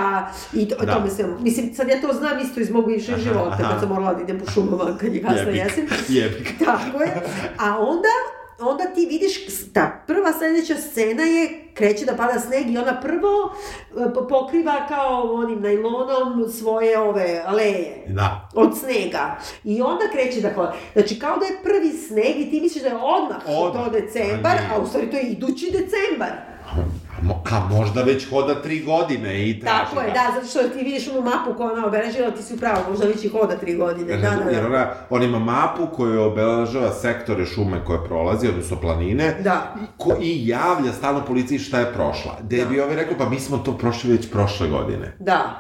i to, Da. tome sve. Mislim, sad ja to znam isto iz mog bivšeg Aha, života, aha. kad sam morala da idem po šumama, kad je kasna jesen. jebik. Tako je. A onda, onda ti vidiš, ta prva sledeća scena je, kreće da pada sneg i ona prvo e, po- pokriva kao onim najlonom svoje ove aleje Da. od snega. I onda kreće da hoda. Znači, kao da je prvi sneg i ti misliš da je odmah, Odmah. to decembar, A a u stvari to je idući decembar. Mo- a možda već hoda tri godine i traži Tako je, da, zato što ti vidiš onu mapu koja ona obeležila, ti si upravo, možda već i hoda tri godine. Da, da, Jer da. ona, on ima mapu koju obeležava sektore šume koje prolazi, odnosno planine, Da. ko, i javlja stalno policiji šta je prošla. Gde Da. bi ovaj rekao, pa mi smo to prošli već prošle godine. Da.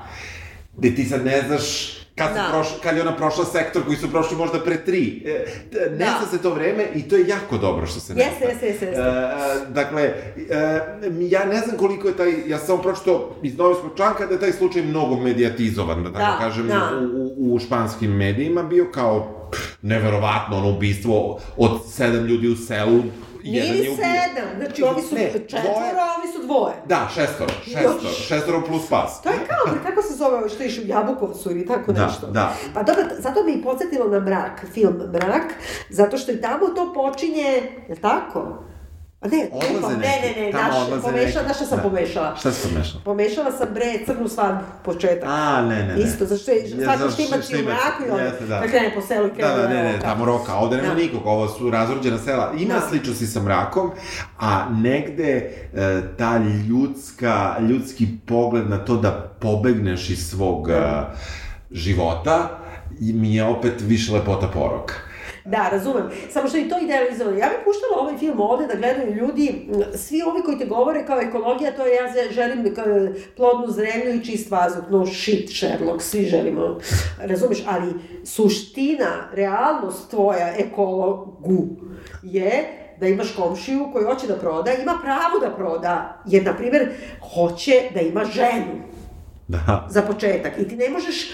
Gde ti sad ne znaš kad, Da. proš, kad je ona prošla sektor koji su prošli možda pre tri. E, ne Da. se to vreme i to je jako dobro što se ne Jeste, jeste, jeste, jeste. E, dakle, e, ja ne znam koliko je taj, ja sam pročito iz Novijskog članka da je taj slučaj mnogo medijatizovan, da tako Da, kažem, da. u, u, u španskim medijima bio kao neverovatno ono ubistvo od sedam ljudi u selu. Jedan je ubijen. sedam, znači ovi su Ne, četvoro, dvoje- a ovi su dvoje. Da, šestoro, šestoro, Još. šestoro plus pas. To je kao, bre, kako se zove što iš u Jabukovcu ili tako Da, nešto. da. Pa dobro, zato me i podsjetilo na mrak, film Mrak, zato što i tamo to počinje, je tako? A ne, Odlaze ne, ne, ne, tamo naš, pomešala, znaš šta sam Da. pomešala? Šta si pomešala? Pomešala sam bre crnu svadbu, početak. A, ne, ne, ne. Isto, zašto je, svako što ima ti u mraku i jeste, da. da krene po selu i Da, da, ne, ne, tamo roka, ovde nema Da. nikog, ovo su razrođena sela. Ima Da. sličnosti sa mrakom, a negde e, ta ljudska, ljudski pogled na to da pobegneš iz svog e, života i mi je opet više lepota poroka. Da, razumem. Samo što i to idealizovano. Ja bih puštala ovaj film ovde da gledaju ljudi, svi ovi koji te govore kao ekologija, to je ja želim ka- plodnu zemlju i čist vazduh. No shit, Sherlock, svi želimo. Razumeš? Ali suština, realnost tvoja ekologu je da imaš komšiju koji hoće da proda, ima pravo da proda, jer, na primjer, hoće da ima ženu Da. za početak. I ti ne možeš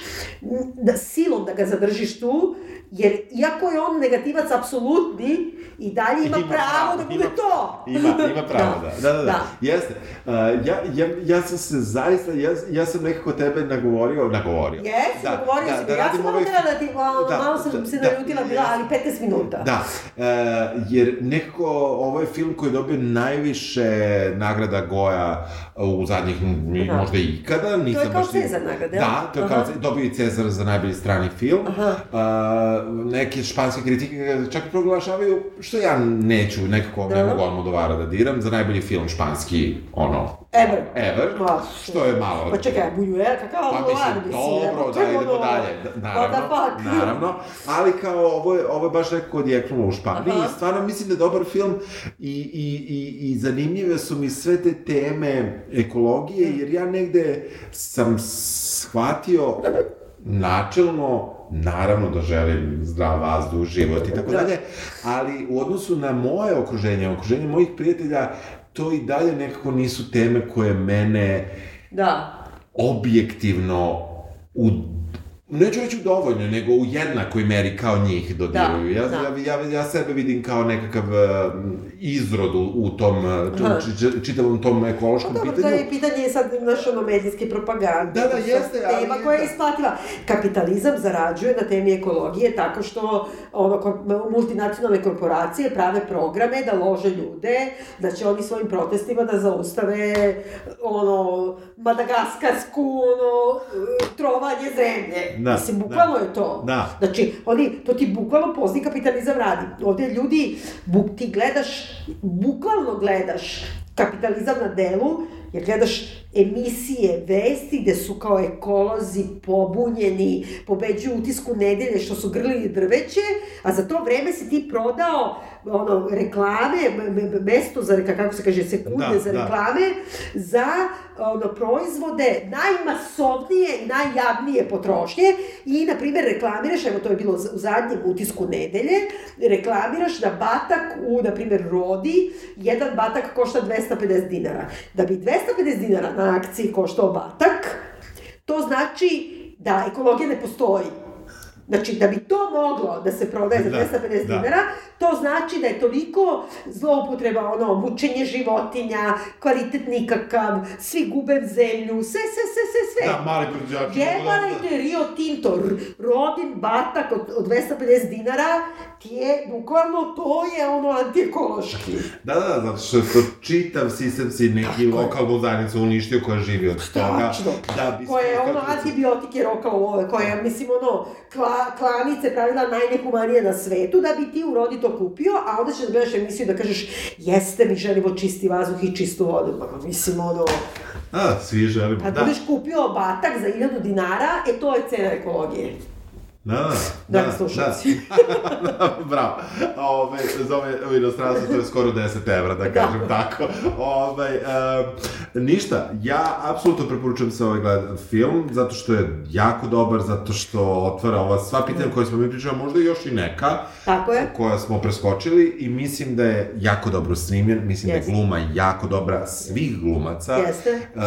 da, silom da ga zadržiš tu, jer iako je on negativac apsolutni, i dalje ima, pravo da bude ima- to. Ima, ima pravo, da. Da, da, da. Da. Jeste. Uh, ja, ja, ja sam se zaista, ja, ja sam nekako tebe nagovorio, nagovorio. Jesi, da, govorio da, si mi. Ja radim sam malo ovaj- da ti, malo, Da, malo sam da, se da, naljutila bila, ali 15 minuta. Da, e, jer nekako ovo je film koji je dobio najviše nagrada Goja u zadnjih Aha. možda ikada. Nisam kao baš Cezar nagrade, jel? Da, to je kao, Aha. Ce- dobio i Cezar za najbolji strani film. Aha. A, neke španske kritike čak proglašavaju, što ja neću, nekako ne Da. mogu Almodovara da diram, za najbolji film španski, ono, Ever. ever, Ma, što je malo... Pa čekaj, Buñuel, kakav Pa Almodovar, mislim, mislim. dobro, da idemo dalje. Da, Naravno, fuck? naravno. Ali kao, ovo je, ovo je baš nekako odjeknulo u Španiji. Aha. Stvarno mislim da je dobar film i, i, i, i zanimljive su mi sve te teme ekologije, jer ja negde sam shvatio načelno, naravno da želim zdrav vazduh, život i tako Da. dalje, ali u odnosu na moje okruženje, okruženje mojih prijatelja, to i dalje nekako nisu teme koje mene Da. objektivno u neću reći u dovoljno, nego u jednakoj meri kao njih dodiruju. Da, ja, da. ja, ja, ja sebe vidim kao nekakav uh, izrod u, u tom, uh, č- Aha. č- čitavom tom ekološkom dobro, to pitanju. je pitanje sad naš ono medijske propagande. Da, da, To jeste, ali- Tema koja je isplativa. Kapitalizam zarađuje na temi ekologije tako što ono, multinacionalne korporacije prave programe da lože ljude, da će oni svojim protestima da zaustave ono, madagaskarsku ono, trovanje zemlje. Da, Mislim, da. bukvalno je to. Da. Znači, oni, to ti bukvalno pozni kapitalizam radi. Ovde ljudi, buk, ti gledaš, bukvalno gledaš kapitalizam na delu, jer gledaš emisije, vesti gde su kao ekolozi pobunjeni, pobeđuju utisku nedelje što su grlili drveće, a za to vreme si ti prodao ono, reklame, mesto za, kako se kaže, sekunde Da, za da. reklame, za ono, proizvode najmasovnije i najjavnije potrošnje i, na primjer, reklamiraš, evo to je bilo u zadnjem utisku nedelje, reklamiraš da batak u, na primjer, Rodi, jedan batak košta 250 dinara. Da bi 250 dinara na akciji koštao batak, to znači da ekologija ne postoji. Znači, da bi to moglo da se prodaje za Da, 250 da. dinara, to znači da je toliko zloupotreba, ono, mučenje životinja, kvalitet nikakav, svi gube zemlju, sve, sve, sve, sve, sve. Da, mali proizvođači. Jebarajte Rio Tinto, Rodin batak od, od 250 dinara, ti je, bukvalno, to je ono antiekološki. Da, da, da, zato što je to čitav sistem si neki lokalnu zajednicu uništio koja živi od toga. Tačno. Da bi Koje je ono antibiotike rokao ove, koje je, mislim, ono, kla, klanice pravila najnehumanije na svetu, da bi ti u rodi to kupio, a onda ćeš da gledaš emisiju da kažeš, jeste, mi želimo čisti vazduh i čistu vodu. Pa, mislim, ono, A, svi želimo. kad Da, budeš kupio batak za 1000 dinara, e, to je cena ekologije. Da, da. Dragi slušalci. da. Bravo. Ove, za ove u inostranstvu to je skoro 10 evra, da kažem tako. Ove, uh, ništa, ja apsolutno preporučujem se ovaj gled, film, zato što je jako dobar, zato što otvara ova sva pitanja koje smo mi pričali, možda još i neka, Tako je. koja smo preskočili i mislim da je jako dobro snimljen, mislim Jeste. da je gluma jako dobra svih glumaca. Jeste. Uh,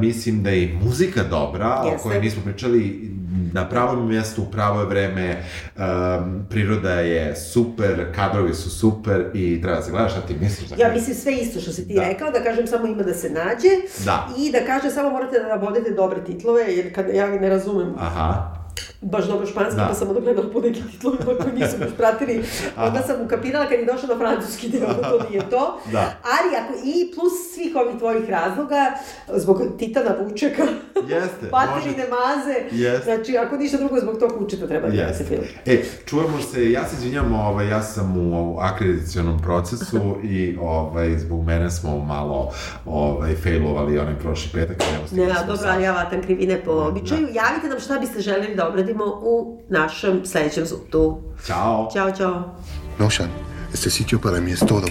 mislim da je i muzika dobra, o Jeste. kojoj nismo pričali, na pravom mjestu, u pravo je vreme, um, priroda je super, kadrovi su super i treba da se gledaš, šta ti misliš? Ja mislim sve isto što si ti Da. rekao, da kažem samo ima da se nađe Da. i da kažem samo morate da navodite dobre titlove, jer kad ja ne razumem Aha. Baš dobro španski, Da. pa sam onda gledala po nekim titlovima koji nisu baš pratili. Onda sam ukapirala kad je došao na francuski deo, da to nije to. Da. Ali ako, i plus svih ovih tvojih razloga, zbog Titana Vučeka, Jeste, Paterine maze, Jeste. znači ako ništa drugo zbog tog Vučeta treba da se film. E, čujemo se, ja se izvinjam, ovaj, ja sam u akreditacionom procesu i ovaj, zbog mene smo malo ovaj, failovali onaj prošli petak. Ne, dobro, ali ja vatam krivine po običaju. Javite nam šta biste želeli da obradimo u našem sledećem zutu. Ćao! Ćao, čao. No, Shan, este sitio para mí es todo.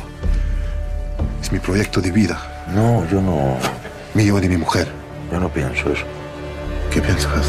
Es mi proyecto de vida, No, yo no, mío y de mi mujer. yo no pienso eso. ¿Qué piensas?